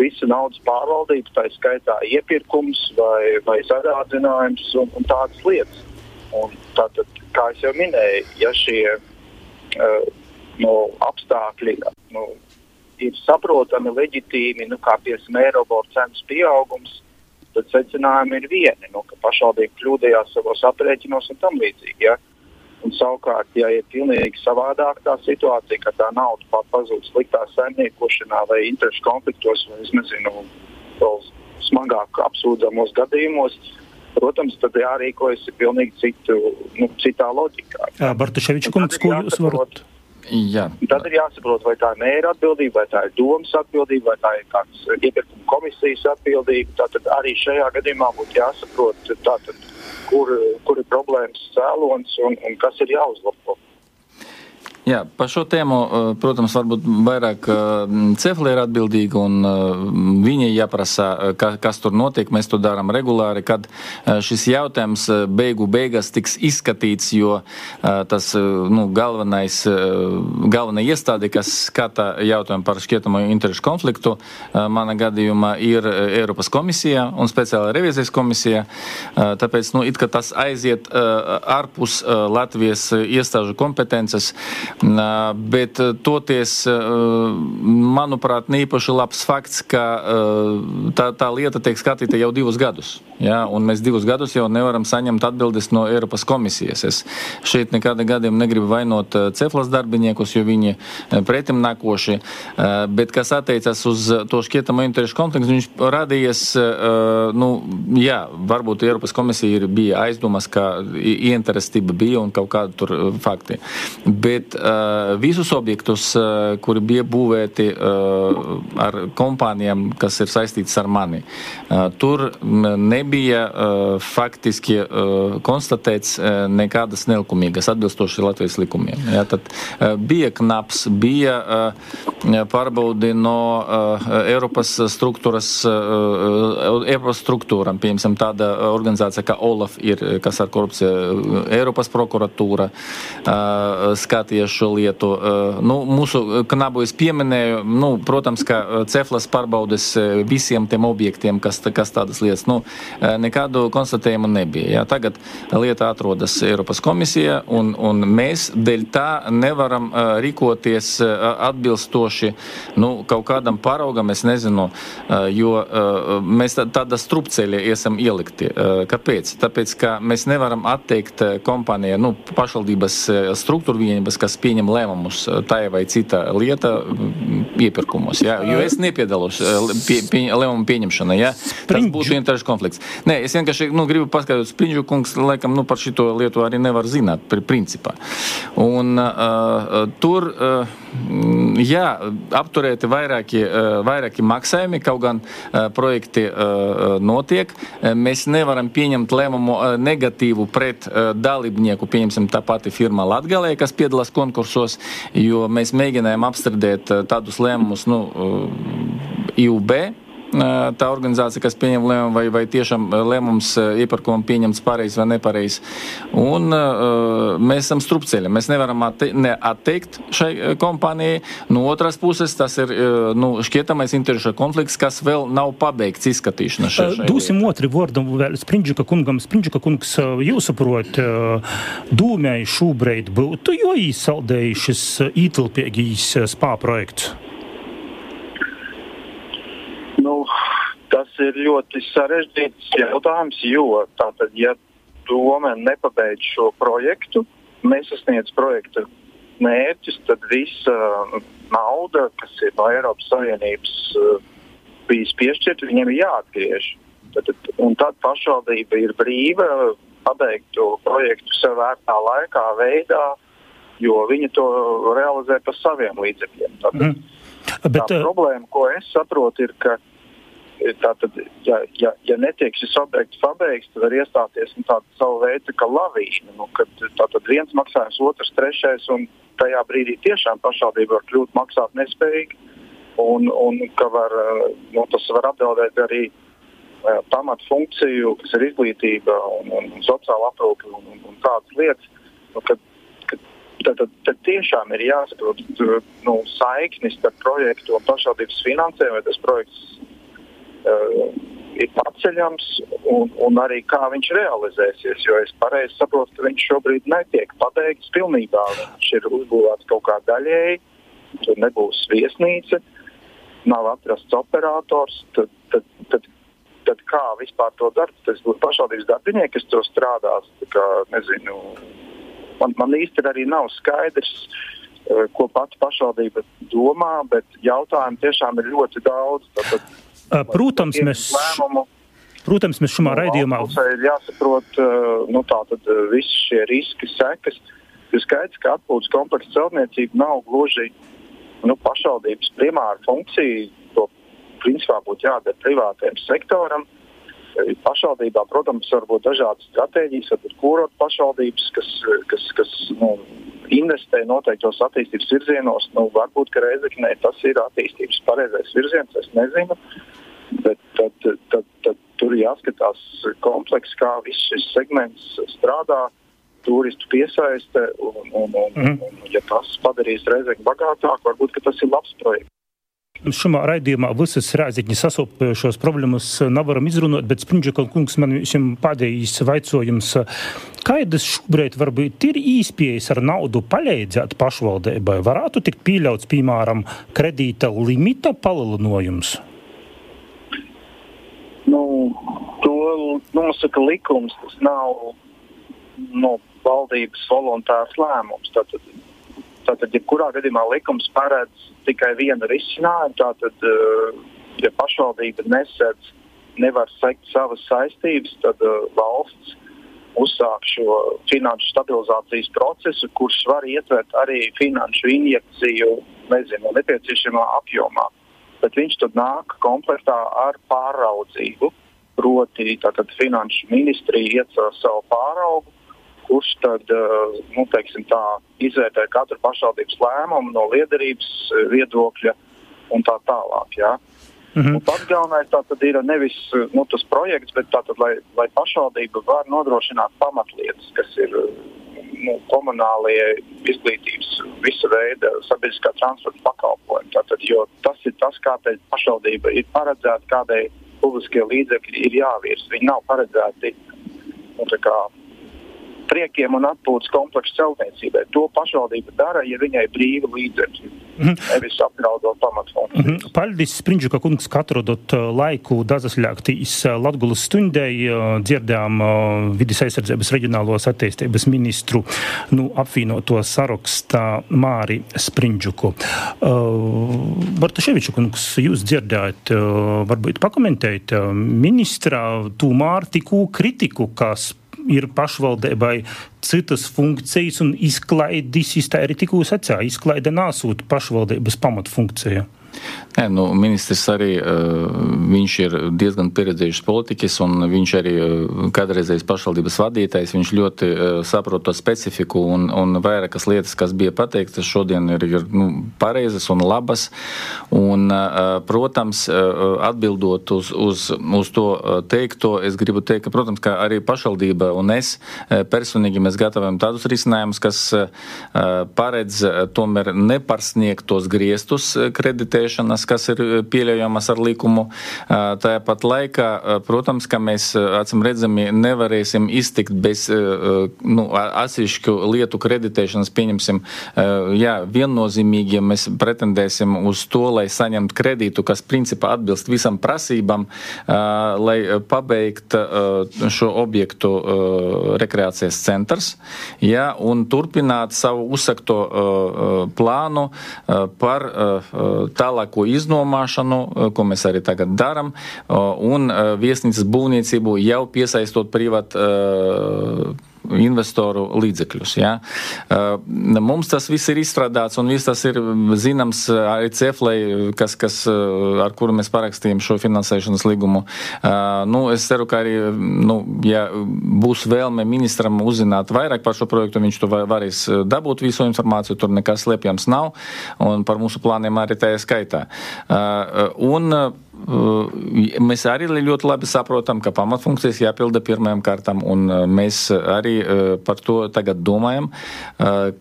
visu naudas pārvaldību, tā skaitā iepirkums vai, vai sadārdzinājums un, un tādas lietas. Un tātad, kā jau minēju, ja šie uh, nu, apstākļi nu, ir saprotami, leģitīmi, nu, kā piemēram Eiropas cenas pieaugums, tad secinājumi ir vieni, nu, ka pašvaldība kļūdījās savos aprēķinos un tam līdzīgi. Ja? Un savukārt, ja ir pilnīgi savādāk tā situācija, ka tā nauda pazūd sliktā saimniekošanā vai interešu konfliktos, vai es nezinu, vēl smagāk apsūdzamos gadījumos, protams, tad jārīkojas pilnīgi citu, nu, citā loģikā. Jā, Bartaševiča kungs, ko jūs varat? Jā. Tad ir jāsaprot, vai tā ir mēra atbildība, vai tā ir domas atbildība, vai tā ir kāds iepirkuma komisijas atbildība. Tātad arī šajā gadījumā būtu jāsaprot, tātad, kur, kur ir problēmas cēlonis un, un kas ir jāuzlabo. Jā, par šo tēmu, eh, protams, varbūt vairāk eh, Cefla ir atbildīga un eh, viņai jāprasa, kas tur notiek. Mēs to darām regulāri, kad šis jautājums beigu beigās tiks izskatīts, jo tas nu, galvenais, galvenā iestāde, kas skata jautājumu par šķietamo interešu konfliktu, mana gadījumā ir Eiropas komisija un speciāla revizijas komisija. Tāpēc, nu, it kā tas aiziet ārpus Latvijas iestāžu kompetences. Bet toties, manuprāt, neīpaši labs fakts, ka tā, tā lieta tiek skatīta jau divus gadus. Ja? Un mēs divus gadus jau nevaram saņemt atbildes no Eiropas komisijas. Es šeit nekādā gadījumā negribu vainot ceflas darbiniekus, jo viņi pretim nākoši. Bet kas attiecas uz to šķietamo interešu konfliktu, viņš radījies, nu, jā, varbūt Eiropas komisija ir, bija aizdomas, ka ieinterestība bija un kaut kāda tur fakti. Bet visus objektus, uh, kuri bija būvēti uh, ar kompānijām, kas ir saistītas ar mani, tur nebija faktiski konstatēts nekādas nelikumīgas atbilstoši Latvijas likumiem. Ja, tad bija knaps, bija pārbaudi no Eiropas struktūras, Eiropas struktūram, piemēram, tāda organizācija kā OLAF ir, kas ar korupciju, Eiropas prokuratūra skatīja šo lietu. Nu, mūsu knabu es pieminēju, nu, protams, ka ceflas pārbaudes visiem tiem objektiem, kas, kas tādas lietas, nu, nekādu konstatējumu nebija. Jā. Tagad lieta atrodas Eiropas komisijā, un, un mēs dēļ tā nevaram rīkoties atbilstoši nu, kaut kādam paraugam, es nezinu, jo mēs tāda strupceļa esam ielikti. Kāpēc? Tāpēc, ka mēs nevaram atteikt kompānijai, nu, pašvaldības struktūru vienības, kas pieņem lēmumus tā vai cita lieta iepirkumos. Ja? Jo es nepiedalos pie, pie, lēmumu pieņemšanā. Ja? Tas būtu interešu konflikts. Nē, es vienkārši nu, gribu paskaidrot, Spriņģu kungs laikam nu, par šo lietu arī nevar zināt, principā. Un uh, tur, uh, jā, apturēti vairāki, uh, vairāki maksājumi, kaut gan uh, projekti uh, notiek. Mēs nevaram pieņemt lēmumu uh, negatīvu pret uh, dalībnieku, pieņemsim tā pati firma Latgalē, kas piedalās konkursos, jo mēs mēģinājām apstrādēt tādus lēmumus, nu, IUB tā organizācija, kas pieņem lēmumu, vai, vai tiešām lēmums iepirkumam pieņemts pareizi vai nepareizi. Un uh, mēs esam strupceļā. Mēs nevaram atte, ne atteikt šai kompānijai. No otras puses, tas ir uh, nu, šķietamais interešu konflikts, kas vēl nav pabeigts izskatīšana. Šai, šai Dūsim otru vārdu vēl Sprindžika kungam. Sprindžika kungs, jūs saprot, dūmēji šobrīd būtu, jo īsaldējušas ītilpīgīs spā projekts. Nu, tas ir ļoti sarežģīts jautājums, jo tātad, ja doma nepabeidz šo projektu, nesasniedz projekta mērķus, tad visa nauda, kas ir no Eiropas Savienības bijis piešķirta, viņiem ir jāatgriež. Tad, un tad pašvaldība ir brīva pabeigt to projektu sev vērtā laikā, veidā, jo viņi to realizē par saviem līdzekļiem. Tātad, mm. Bet, tā problēma, ko es saprotu, ir, ka Tātad, ja, ja, ja netiek šis objekts pabeigts, tad var iestāties nu, tāda sava veida kā lavīna. Nu, kad tātad viens maksājums, otrs, trešais, un tajā brīdī tiešām pašvaldība var kļūt maksāt nespējīgi. Un, un var, nu, tas var apdraudēt arī uh, pamatfunkciju, kas ir izglītība un, un, un sociāla aprūpe un, un, un tādas lietas. Nu, kad, tad, tad, tad tiešām ir jāsaprot nu, saiknis starp projektu un pašvaldības finansējumu, vai tas projekts ir paceļams un, un arī kā viņš realizēsies. Jo es pareizi saprotu, ka viņš šobrīd netiek pabeigts pilnībā. Viņš ir uzbūvēts kaut kā daļēji, tur nebūs viesnīca, nav atrasts operators. Tad, tad, tad, tad kā vispār to darīt? Tas būtu pašvaldības darbinieki, kas to strādās. Kā, nezinu, man, man īsti arī nav skaidrs. Ko pati pašvaldība domā, bet jautājumu tiešām ir ļoti daudz. Tātad, Protams, mēs, protams, mēs šajā raidījumā. Ir jāsaprot nu, tātad, visi šie riski, sekas. Ir skaidrs, ka atpūtas kompleksa celtniecība nav gluži nu, pašvaldības primāra funkcija. To principā būtu jādara privātajam sektoram. Pašvaldībā, protams, var būt dažādas stratēģijas, varbūt kūrot pašvaldības, kas, kas, kas nu, investē noteiktos attīstības virzienos. Nu, varbūt, ka Reizeknē tas ir attīstības pareizais virziens, es nezinu. Uh, Bet tad, tad, tad, tad tur jāskatās kompleks, kā viss šis segments strādā, turistu piesaiste. Un, un, un, mm. un, ja tas padarīs reizē bagātāku, varbūt tas ir labs projekts. Šajā raidījumā visas rāzikņi sasopējušos problēmas nevaram izrunāt, bet Sprindžika kungs man visam pēdējais vaicojums. Kādas šobrīd varbūt ir īspējas ar naudu palīdzēt pašvaldībai? Varētu tikt pieļauts, piemēram, kredīta limita palielinājums? Nu, to nosaka likums, tas nav no valdības voluntārs lēmums. Tātad Tātad, ja kurā gadījumā likums paredz tikai vienu risinājumu, tātad, eh, ja pašvaldība nesedz, nevar sekt savas saistības, tad uh, valsts uzsāk šo finanšu stabilizācijas procesu, kurš var ietvert arī finanšu injekciju, nezinu, nepieciešamā apjomā. Bet viņš tad nāk komplektā ar pāraudzību. Proti, tātad finanšu ministrija iecēla savu pāraugu, kurš tad eh, nu, teiksim, tā, izvērtē katru pašvaldības lēmumu no liederības eh, viedokļa un tā tālāk. Ja. Mm -hmm. Pats galvenais tātad ir nevis nu, tas projekts, bet tātad, lai, lai pašvaldība var nodrošināt pamatlietas, kas ir nu, komunālie izglītības, visa veida sabiedriskā transporta pakalpojumi. Tātad, jo tas ir tas, kādēļ pašvaldība ir paredzēta, kādēļ publiskie līdzekļi ir jāvirs. Viņi nav paredzēti nu, kā, priekiem un atpūtas kompleksu celtniecībai. To pašvaldība dara, ja viņai brīva līdzekļi. -hmm. Nevis apdraudot pamatfunkcijas. -hmm. Paldies, Sprindžuka kungs, ka atrodot uh, laiku dazaslēgtīs uh, Latgulas stundai. Uh, dzirdējām vidas aizsardzības reģionālos attīstības ministru nu, apvienoto sarakstā Māri Sprindžuku. Bartaševiču kungs, jūs dzirdējāt, varbūt pakomentējat ministra tūmār tikū kritiku, kas ir pašvaldībai citas funkcijas, un izklaidis arī tikko sacīja, izklaide nesot pašvaldības pamatfunkcija. Nē, nu, ministrs arī viņš ir diezgan pieredzējis politiķis, un viņš arī kādreizējais pašvaldības vadītājs. Viņš ļoti saprot to specifiku, un, un vairākas lietas, kas bija pateiktas, šodien ir, ir nu, pareizas un labas. Un, protams, atbildot uz, uz, uz to teikto, es gribu teikt, ka, protams, ka arī pašvaldība un es personīgi mēs gatavojam tādus risinājumus, kas paredz tomēr neparsniegt tos griestus kreditē kreditēšanas, kas ir eh, pieļaujamas ar likumu. Eh, tāpat laikā, eh, protams, ka mēs acīm redzami nevarēsim iztikt bez nu, atsevišķu lietu kreditēšanas. Pieņemsim, jā, viennozīmīgi, ja mēs pretendēsim uz to, lai saņemtu kredītu, kas principā atbilst visam prasībām, lai pabeigt šo objektu rekreācijas centrs, jā, un turpināt savu uzsakto plānu par tā tālāko iznomāšanu, eh, ko mēs arī tagad darām, eh, un eh, viesnīcas būvniecību jau piesaistot privātu investoru līdzekļus. Ja? Mums tas viss ir izstrādāts un viss tas ir zināms arī Ceflai, kas, kas, ar kuru mēs parakstījām šo finansēšanas līgumu. Nu, es ceru, ka arī, nu, ja būs vēlme ministram uzzināt vairāk par šo projektu, viņš to varēs dabūt visu informāciju, tur nekas slēpjams nav, un par mūsu plāniem arī tajā skaitā. Un, Mēs arī ļoti labi saprotam, ka pamatfunkcijas jāpilda pirmajam kārtam, un mēs arī par to tagad domājam,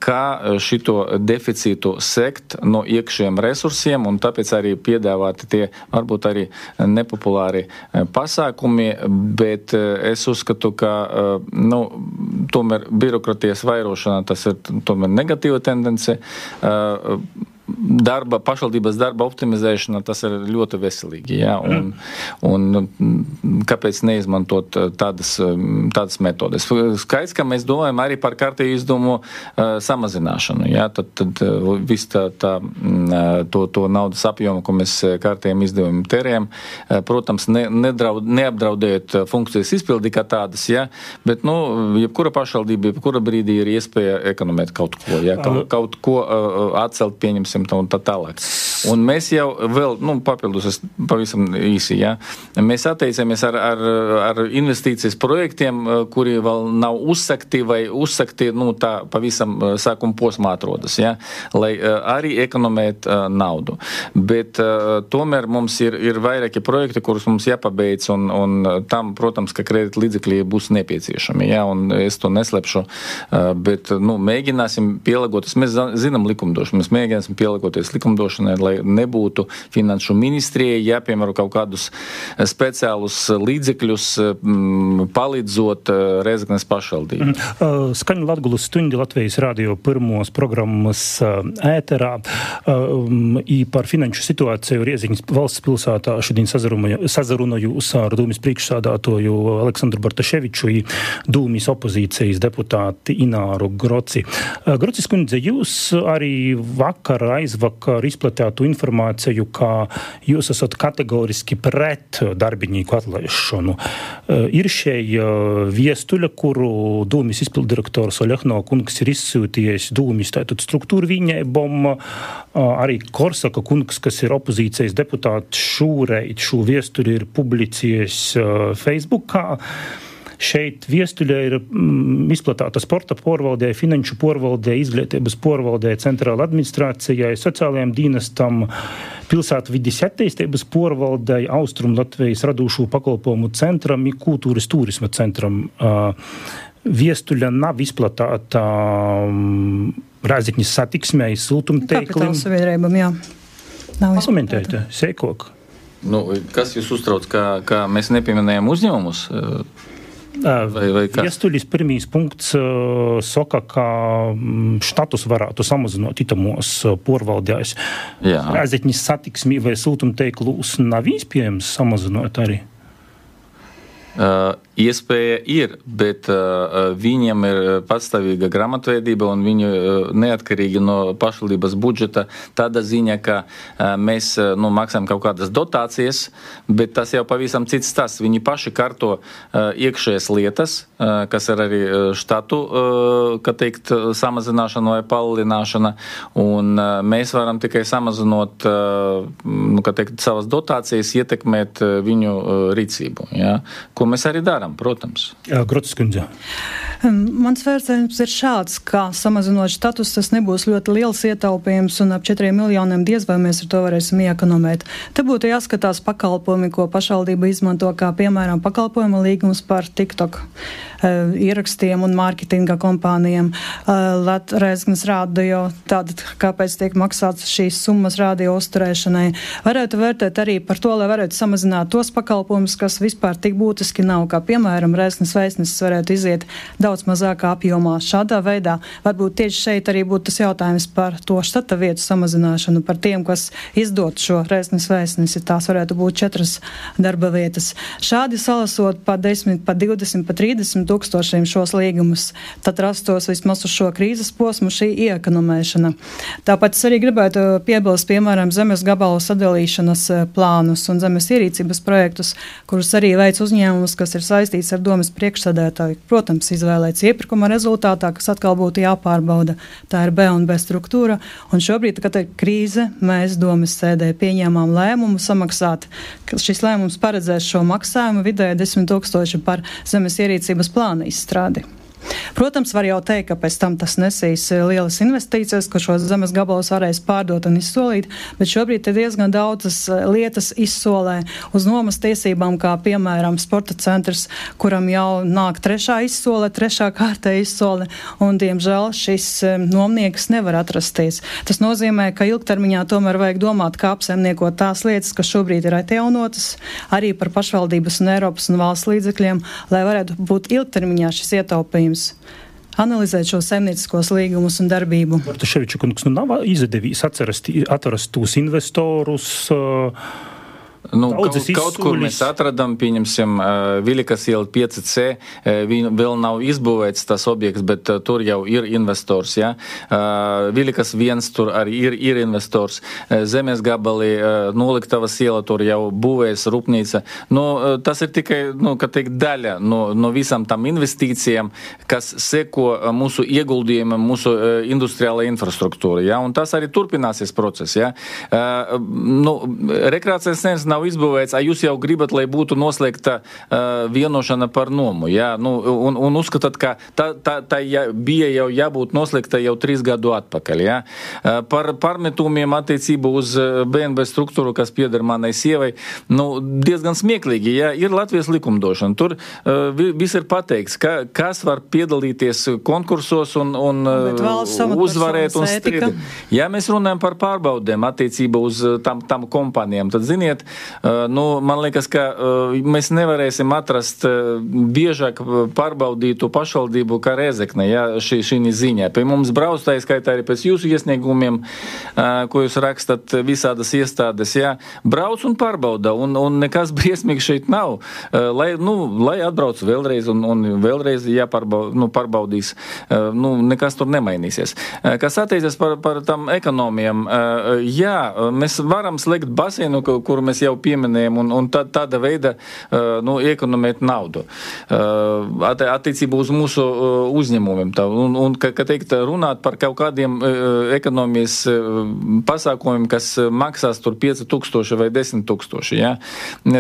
kā šito deficītu sekt no iekšējiem resursiem, un tāpēc arī piedāvāti tie varbūt arī nepopulāri pasākumi, bet es uzskatu, ka nu, tomēr birokratijas vairošana tas ir tomēr negatīva tendence darba, pašvaldības darba optimizēšana, tas ir ļoti veselīgi. Ja? Un, un kāpēc neizmantot uh, tādas, um, tādas metodes? Skaidrs, ka mēs domājam arī par kārtēju izdevumu uh, samazināšanu. Ja? Tad, tad uh, viss tā, tā, mm, to, to naudas apjomu, ko mēs kārtējiem izdevumiem terējam, protams, ne, nedraud, neapdraudēt funkcijas izpildi kā tādas, ja? bet, nu, jebkura pašvaldība, jebkura brīdī ir iespēja ekonomēt kaut ko, ja? kaut, kaut ko atcelt, pieņemsim teiksim, un tā tālāk. Un mēs jau vēl, nu, papildus, es pavisam īsi, ja, mēs atteicāmies ar, ar, ar investīcijas projektiem, eh, kuri vēl nav uzsakti vai uzsakti, nu, tā pavisam eh, sākuma posmā atrodas, ja, lai eh, arī ekonomēt naudu. Bet tomēr mums ir, ir vairāki projekti, kurus mums jāpabeidz, un, un tam, protams, ka kredita līdzekļi būs nepieciešami, ja, un es to neslēpšu, bet, nu, mēģināsim pielāgoties. Mēs zinām likumdošanu, mēs mēģināsim pielāgoties likumdošanai, lai nebūtu finanšu ministrijai jāpiemēro kaut kādus speciālus līdzekļus, palīdzot Reizeknes pašvaldību. Mm. Skaņu Latgulas stundi Latvijas radio pirmos programmas ēterā par finanšu situāciju Rieziņas valsts pilsētā šodien sazarunojos ar Dūmis priekšsādātoju Aleksandru Bartaševiču, Dūmis opozīcijas deputāti Ināru Groci. Grocis kundze, jūs arī vakar, aizvakar izplatījāt informāciju, ka jūs esat kategoriski pret darbinieku atlaišanu. Ir šie viestuļa, kuru Dūmis izpildirektors Oļehno kungs ir izsūtījis Dūmis tātad struktūru viņēbom, arī Korsaka kungs, kas ir opozīcijas deputāts šūreit, šo viestuļu ir publicējis Facebookā. Šeit viestuļā ir mm, izplatīta sporta porvaldē, finanšu porvaldē, izglītības porvaldē, centrāla administrācijai, sociālajiem dienestam, pilsētvidas attīstības porvaldē, Austrum Latvijas radošo pakalpojumu centram, kultūras turisma centram. Viestuļa nav izplatīta um, Rāzikņas satiksmē, siltumteiklim. Kapitāla sabiedrībam, jā. Nav Pakomentējiet, sēkok. Nu, kas jūs uztrauc, ka, ka mēs nepieminējam uzņēmumus? Vai, vai Viestuļis pirmīs punkts saka, ka štatus varētu samazināt itamos porvaldēs. Rēzekņas satiksmī vai siltumteiklūs nav iespējams samazināt arī. Uh, iespēja ir, bet uh, viņiem ir pastāvīga grāmatvedība un viņi uh, neatkarīgi no pašvaldības budžeta. Tāda ziņa, ka uh, mēs uh, nu, maksājam kaut kādas dotācijas, bet tas jau pavisam cits tas. Viņi paši kārto uh, iekšējas lietas, uh, kas ir arī štatu uh, teikt, samazināšana vai palielināšana, un uh, mēs varam tikai samazinot uh, nu, teikt, savas dotācijas, ietekmēt uh, viņu uh, rīcību. Ja? Ko mēs arī darām, protams. Grotas kundze. Mans vērtējums ir šāds, ka samazinot status, tas nebūs ļoti liels ietaupījums, un ap 4 miljoniem diez vai mēs ar to varēsim iekonomēt. Te būtu jāskatās pakalpojumi, ko pašvaldība izmanto, kā piemēram pakalpojuma līgums par TikTok uh, ierakstiem un mārketinga kompānijām. Uh, Reizes rādio, tātad kāpēc tiek maksāts šīs summas rādio uzturēšanai. Varētu vērtēt arī par to, lai varētu samazināt tos pakalpojumus, kas vispār tik būtiski nav, kā piemēram Reizes vēstnesis varētu iziet daudz mazākā apjomā. Šādā veidā varbūt tieši šeit arī būtu tas jautājums par to štata vietu samazināšanu, par tiem, kas izdot šo reizes vēstnesi. Tās varētu būt četras darba vietas. Šādi salasot pa 10, pa 20, pa 30 tūkstošiem šos līgumus, tad rastos vismaz uz šo krīzes posmu šī iekonomēšana. Tāpat es arī gribētu piebilst, piemēram, zemes gabalu sadalīšanas eh, plānus un zemes ierīcības projektus, kurus arī veids uzņēmums, kas ir saistīts ar domas priekšsēdētāju. Protams, izvēlēts iepirkuma rezultātā, kas atkal būtu jāpārbauda. Tā ir B un B struktūra. Un šobrīd, kad ir krīze, mēs domas sēdē pieņēmām lēmumu samaksāt. Šis lēmums paredzēs šo maksājumu vidēji 10 tūkstoši par zemes ierīcības plāna izstrādi. Protams, var jau teikt, ka pēc tam tas nesīs eh, lielas investīcijas, ka šos zemes gabalus varēs pārdot un izsolīt, bet šobrīd ir diezgan daudzas eh, lietas izsolē uz nomas tiesībām, kā piemēram sporta centrs, kuram jau nāk trešā izsole, trešā kārtē izsole, un diemžēl šis eh, nomnieks nevar atrasties. Tas nozīmē, ka ilgtermiņā tomēr vajag domāt, kā apsaimniekot tās lietas, kas šobrīd ir atjaunotas, arī par pašvaldības un Eiropas un valsts līdzekļiem, lai varētu būt ilgtermiņā šis ietaupījums iespējams analizēt šo saimnieciskos līgumus un darbību. Bartaševiča kungs, nu nav izdevies atrast, atrast tos investorus. Uh, Nu, kaut, kaut kur mēs atradām, pieņemsim, uh, Vilikas iela 5C, uh, vēl nav izbūvēts tas objekts, bet uh, tur jau ir investors. Ja? Vilikas viens tur arī ir, ir investors. Zemes gabalī, uh, noliktavas iela tur jau būvēs rūpnīca. Nu, tas ir tikai, nu, teikt, daļa no, no visam tam investīcijām, kas seko mūsu ieguldījumam, mūsu industriālajā infrastruktūrā. Ja? Un tas arī turpināsies process. Ja? Nu, rekreācijas centrs nav izbūvēts, a jūs jau gribat, lai būtu noslēgta uh, vienošana par nomu. Jā, nu, un, un uzskatāt, ka tā, tā, tā jā, bija jau jābūt noslēgta jau trīs gadu atpakaļ. Jā. Uh, par pārmetumiem attiecību uz BNB struktūru, kas pieder manai sievai, nu, diezgan smieklīgi. Jā, ir Latvijas likumdošana. Tur uh, viss ir pateikts, ka, kas var piedalīties konkursos un, un uzvarēt un strīdēt. Ja mēs runājam par pārbaudēm attiecībā uz tam, tam kompānijām, tad, ziniet, nu, man liekas, ka mēs nevarēsim atrast biežāk pārbaudītu pašvaldību kā Rezekne, ja šī, šī ziņā. Pie mums brauc, tā skaitā arī pēc jūsu iesniegumiem, ko jūs rakstat visādas iestādes, ja brauc un pārbauda, un, un nekas briesmīgs šeit nav. Lai, nu, lai atbrauc vēlreiz un, un vēlreiz jāpārbaud, nu, pārbaudīs, nu, nekas tur nemainīsies. Kas attiecas par, par tam ekonomiem, jā, mēs varam slēgt basēnu, kuru mēs jau pieminējām, un, un tā, tāda veida nu, ekonomēt naudu attiecībā uz mūsu uzņēmumiem. Tā, un, un ka, ka teikt, runāt par kaut kādiem ekonomijas pasākumiem, kas maksās tur 5000 vai 10 tūkstoši. Ja?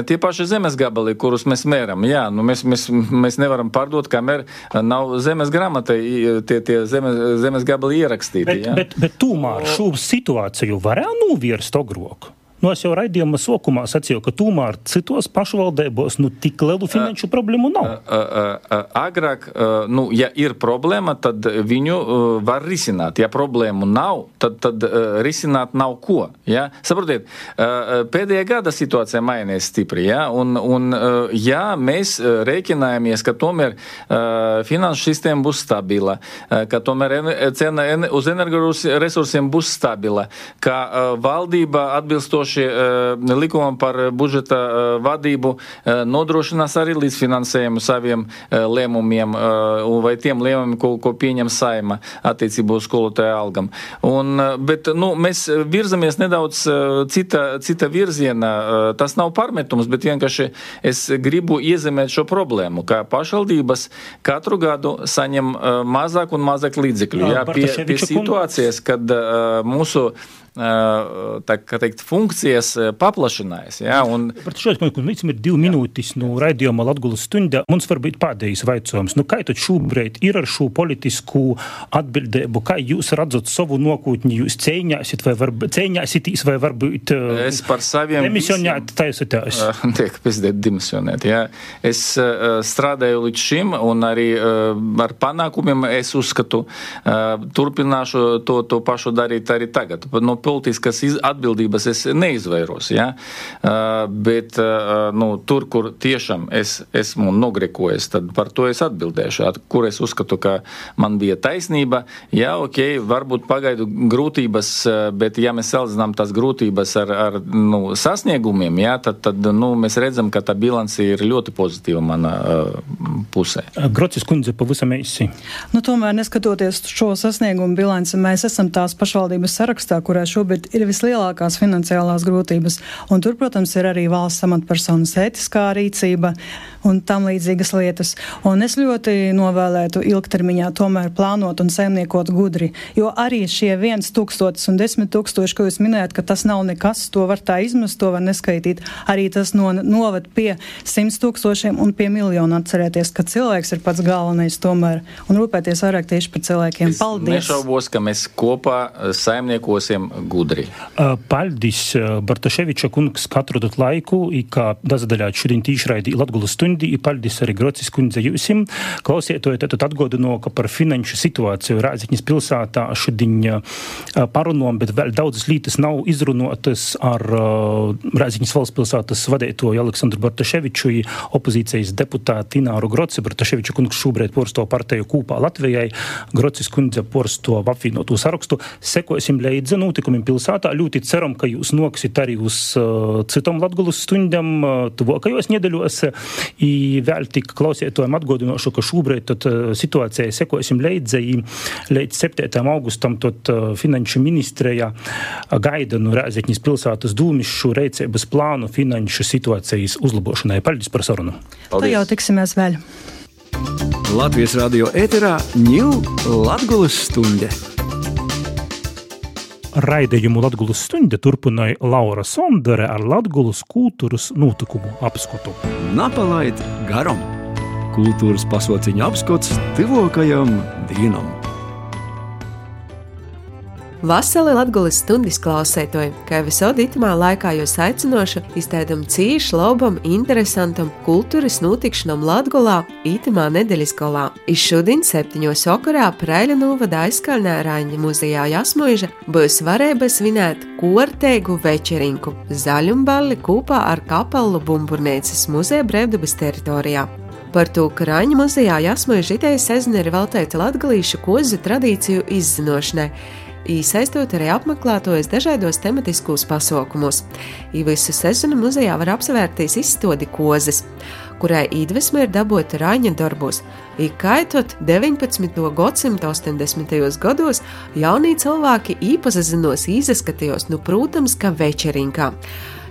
Tie paši zemes gabali, kurus mēs mēram, jā, nu mēs, mēs, mēs nevaram pārdot, kamēr nav zemes grāmatai tie, tie zemes, zemes gabali ierakstīti. Bet, ja? bet, bet tomēr šo situāciju varētu novērst ogrok. Nu, es jau raidījuma sākumā sacīju, ka tomēr citos pašvaldībos nu, tik lielu finanšu problēmu nav. Agrāk, nu, ja ir problēma, tad viņu var risināt. Ja problēmu nav, tad, tad risināt nav ko. Ja? Saprotiet, pēdējā gada situācija mainījās stipri. Ja? Un, un, ja mēs rēķinājamies, ka tomēr finanšu sistēma būs stabila, ka tomēr cena uz energoresursiem būs stabila, ka valdība atbilstoši atbilstoši uh, likumam par budžeta uh, vadību nodrošinās arī līdzfinansējumu saviem lēmumiem vai tiem lēmumiem, ko, ko pieņem saima attiecībā uz skolotāju algam. Un, bet nu, mēs virzamies nedaudz cita, cita virziena. Tas nav pārmetums, bet vienkārši es gribu iezemēt šo problēmu, ka pašvaldības katru gadu saņem mazāk un mazāk līdzekļu. Jā, pie, pie situācijas, kad mūsu teikt, funkcijas paplašinājās. Ja, un... Par šo jautājumu mums ir divi minūtes no nu, raidījuma Latvijas stundā. Mums var būt pēdējais jautājums. Nu, kā tad šobrīd ir ar šo politisku atbildību? Kā jūs redzat savu nākotni? Jūs cīņāsiet vai, var, cīņāsitīs vai varbūt es par saviem demisionēt taisotās? Tiek pizdēt demisionēt. Ja. Es strādāju līdz šim un arī ar panākumiem es uzskatu, turpināšu to, to pašu darīt arī tagad. No politiskas atbildības es neizvairos. Ja? Bet nu, tur, kur tiešām es esmu nogrekojis, tad par to es atbildēšu. At, kur es uzskatu, ka man bija taisnība, jā, ok, varbūt pagaidu grūtības, bet ja mēs salīdzinām tās grūtības ar, ar nu, sasniegumiem, jā, tad, tad nu, mēs redzam, ka tā bilance ir ļoti pozitīva manā uh, pusē. Grocis kundze, pavisam īsi. Nu, tomēr, neskatoties šo sasniegumu bilanci, mēs esam tās pašvaldības sarakstā, kurā šobrīd ir vislielākās finansiālās grūtības. Un tur, protams, ir arī valsts amatpersonas ētiskā rīcība un tam līdzīgas lietas. Un es ļoti novēlētu ilgtermiņā tomēr plānot un saimniekot gudri, jo arī šie viens tūkstotis un desmit tūkstoši, ko jūs minējat, ka tas nav nekas, to var tā izmest, to var neskaitīt. Arī tas no, noved pie simts tūkstošiem un pie miljonu atcerēties, ka cilvēks ir pats galvenais tomēr un rūpēties vairāk tieši par cilvēkiem. Es Paldies! Nešaubos, ka mēs kopā saimniekosim gudri. Paldies, Bartaševiča kungs, katru dot laiku, kā dazadaļāt šodien tīšraidi Latgulas stundi, paldies arī Grocis kundze jūsim. Klausietojiet, tad atgodinu, ka par finanšu situāciju Rāziņas pilsētā šodien parunom, bet vēl daudzas lietas nav izrunotas ar Rāziņas valsts pilsētas vadītoju Aleksandru Bartaševiču, opozīcijas deputātu Ināru Groci. Bartaševiča kungs šobrīd porsto partiju kūpā Latvijai, Grocis kundze porsto apvienotu sarakstu. Sekosim līdzi notikumiem pilsētā. Ļoti ceram, ka jūs noksit arī uz uh, citam Latgulas stundam, uh, tuvākajos nedēļos. I vēl tik klausietojam atgodinošu, ka šobrīd tad, uh, situācijai sekosim līdzi. Līdz 7. augustam tad uh, finanšu ministrija gaida no Rēzekņas pilsētas dūmišu reicības plānu finanšu situācijas uzlabošanai. Paldies par sarunu. Paldies. Tā jau tiksimies vēl. Latvijas radio ēterā ņūl Latgulas stunde. Raidījumu Latvijas stunde turpināja Laura Sondere ar Latvijas kultūras notikumu apskatu. Napalaid garam! Kultūras pasauciņa apskats tuvākajam dienam! Vasarī Latvijas stundas klausētoji, kā visur itamā laikā jūs aicinošu iztēdam cīšu, labam, interesantam kultūras notikšanam Latgolā itamā nedēļas galā. Izšodien septiņos okarā Preļa novada aizskaļnē Raņa muzejā Jasmuiža būs varēja svinēt korteigu večerinku zaļumballi kopā ar kapelu bumburnēcas muzeja brevdabas teritorijā. Par to, ka Raņa muzejā Jasmuiža ideja sezona ir veltīta latgalīšu kozu tradīciju izzinošanai iesaistot arī apmeklētājus dažādos tematiskos pasaukumos. I visu sezonu muzejā var apsvērties izstādi kozes, kurai iedvesma ir dabūta Raņa darbos. Ikaitot 19. gadsimta 80. gados, jaunie cilvēki īpazinos izskatījos, nu, protams, ka večerinkā.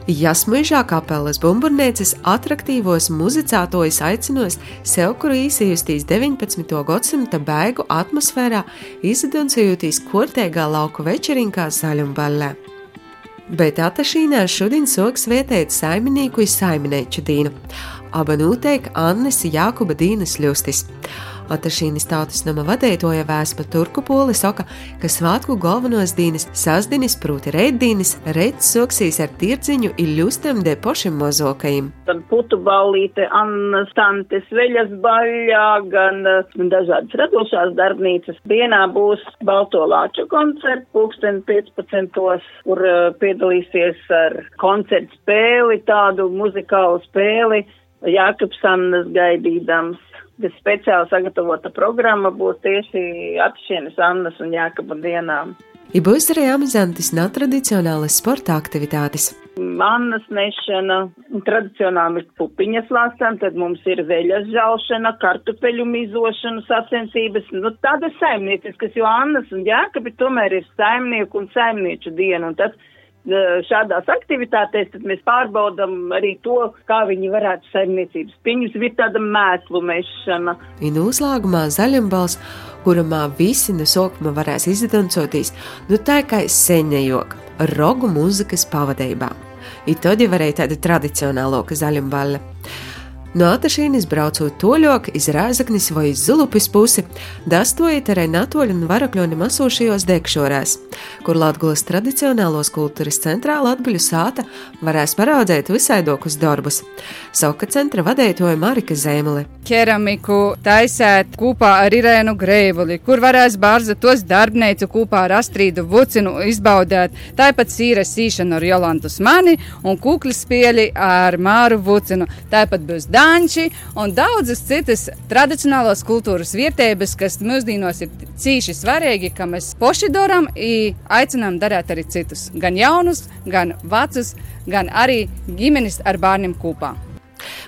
Jasmuižā kapelas bumburnēcis attraktīvos muzicētojus aicinās sev, kur īsījustīs 19. gadsimta beigu atmosfērā, izdancējotīs kortēgā lauku večerinkā zaļumballē. Bet atašīnā šodien soks vietēt saimnieku un saimnieču dīnu. Aba noteikti Annes Jākuba Dīnas ļustis. Atašīnis tautas nama vadētoja vēspa turku poli soka, ka svātku galvenos dīnes sasdinis prūti reiddīnis reids soksīs ar tirdziņu iļustam de pošim mozokajim. Tad putu ballīte, Annas tantes, veļas baļā, gan dažādas radošās darbnīcas. Dienā būs Balto Lāču koncerts, pulksten 15. kur piedalīsies ar koncertu spēli, tādu muzikālu spēli. Jākaps Annas gaidīdams bet speciāli sagatavota programma būs tieši atšķienes Annas un Jākaba dienām. Ja būs arī amizantas netradicionālas sporta aktivitātes. Mannas nešana, tradicionāli pupiņas lasām, tad mums ir veļas žaušana, kartupeļu mizošana sacensības, nu tādas saimnieciskas, jo Annas un Jākabi tomēr ir saimnieku un saimnieču diena, un tas šādās aktivitātēs, tad mēs pārbaudam arī to, kā viņi varētu saimniecības piņus, ir tāda mēslu mešana. Ir noslēgumā zaļumbals, kurumā visi no sokuma varēs izdancoties, nu tā kā senējok, rogu mūzikas pavadībā. Ir tad jau varēja tāda tradicionāloka zaļumballa. No Atašīnas braucot toļok, iz Rēzaknis vai iz Zulupis pusi, dastojiet arī Natoļu un Varakļoni masošajos dekšorēs, kur Latgulas tradicionālos kultūras centrā Latguļu sāta varēs paraudzēt visaidokus darbus. Sauka centra vadētoja Marika Zemele. Keramiku taisēt kopā ar Irēnu Greivuli, kur varēs bārza tos darbneicu kopā ar Astrīdu Vucinu izbaudēt, tāpat sīra sīšanu ar Jolantu Smani un kuklis pieļi ar Māru Vucinu, tāpat būs danči un daudzas citas tradicionālās kultūras vietības, kas mūsdienos ir cīši svarīgi, ka mēs poši darām un aicinām darīt arī citus, gan jaunus, gan vecus, gan arī ģimenes ar bērniem kopā.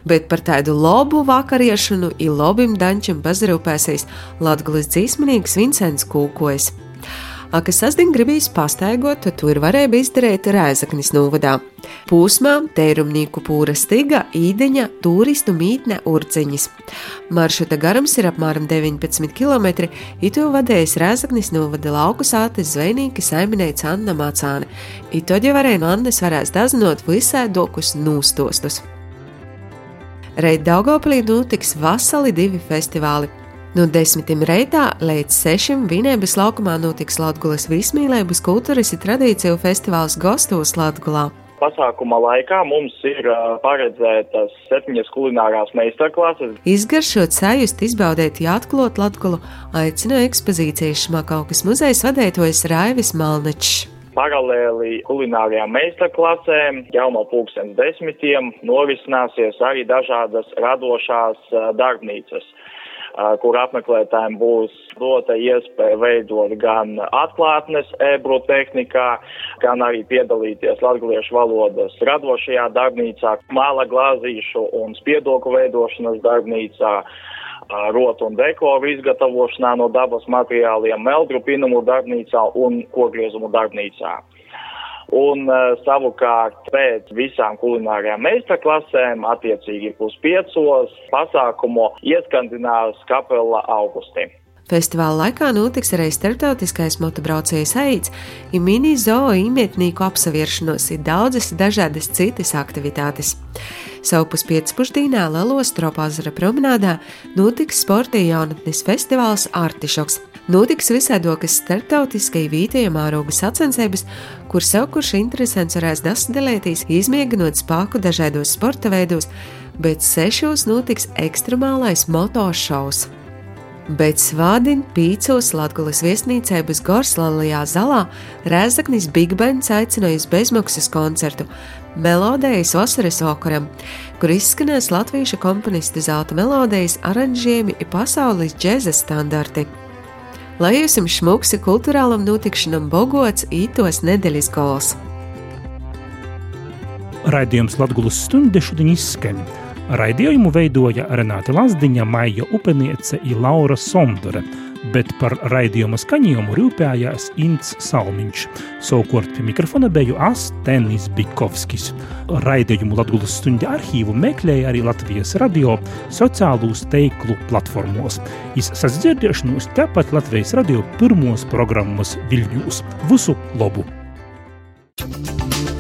Bet par tādu labu vakariešanu un labim dančam bazarūpēsies Latvijas dzīsmenīgs Vincents Kūkojas. A, kas sasdien gribīs pastaigot, to ir varēja izdarīt Rēzaknis novadā. Pūsmā teirumnieku pūra stiga, īdeņa, turistu mītne urciņas. Maršruta garums ir apmēram 19 km, itu vadējis Rēzaknis novada lauku sātes zvejnieki saiminēja Anna Mācāne. Itu jau varēja no Annes varēs daznot visai dokus nūstostus. Reit Daugopilī notiks vasali divi festivāli No desmitiem reitā līdz sešiem Vinēbas laukumā notiks Latvijas vismīlības kultūras tradīciju festivāls Gostos Latvijā. Pasākuma laikā mums ir paredzētas septiņas kulinārās meistarklases. Izgaršot sajust, izbaudēt, atklāt Latviju, aicina ekspozīcijas šmakaukas muzejas vadētojas Raivis Malnečs. Paralēli kulinārajām meistarklasēm jau no pulkstens desmitiem norisināsies arī dažādas radošās darbnīcas kur apmeklētājiem būs dota iespēja veidot gan atklātnes ebru tehnikā, gan arī piedalīties latviešu valodas radošajā darbnīcā, māla glāzīšu un spiedoku veidošanas darbnīcā rotu un dekoru izgatavošanā no dabas materiāliem, meldru pinumu darbnīcā un kogriezumu darbnīcā. Un uh, savukārt pēc visām kulinārajām meistarklasēm, attiecīgi puspiecos, pasākumu ieskandinās kapela augustī. Festivāla laikā notiks arī starptautiskais motobraucējs aids, ir mini zoo imietnieku apsevieršanos, ir daudzas dažādas citas aktivitātes. Savu puspiecpušdīnā Lelos Tropāzara promenādā notiks sporta jaunatnes festivāls Artišoks. Notiks visādokas starptautiskai vītajam ārogu sacensības, kur sev kurš interesants varēs dasdelēties, izmēģinot spēku dažādos sporta veidos, bet sešos notiks ekstremālais motošaus. Bet svādien pīcos Latvijas viesnīcē bez Gorslālijā zalā Rēzaknis Big Bands aicināja uz bezmaksas koncertu Melodijas vasaras vakaram, kur izskanēs latviešu komponista zelta melodijas aranžējumi ir pasaules džēza standarti. Lai jums šmuks kultūrālam notikšanam bogots ītos nedēļas gals. Raidījums Latvijas stundu šodien izskan. Raidījumu veidoja Renāte Lazdiņa, Maija Upeniece un Laura Somdore, bet par raidījuma skaņojumu rūpējās Ints Salmiņš. Savukārt pie mikrofona biju Astenis Bikovskis. Raidījumu Latvijas stundu arhīvu meklēja arī Latvijas radio sociālūs teiklu platformos. Iz sasdzirdēšanos tepat Latvijas radio pirmos programmas Viļņūs. Visu labu!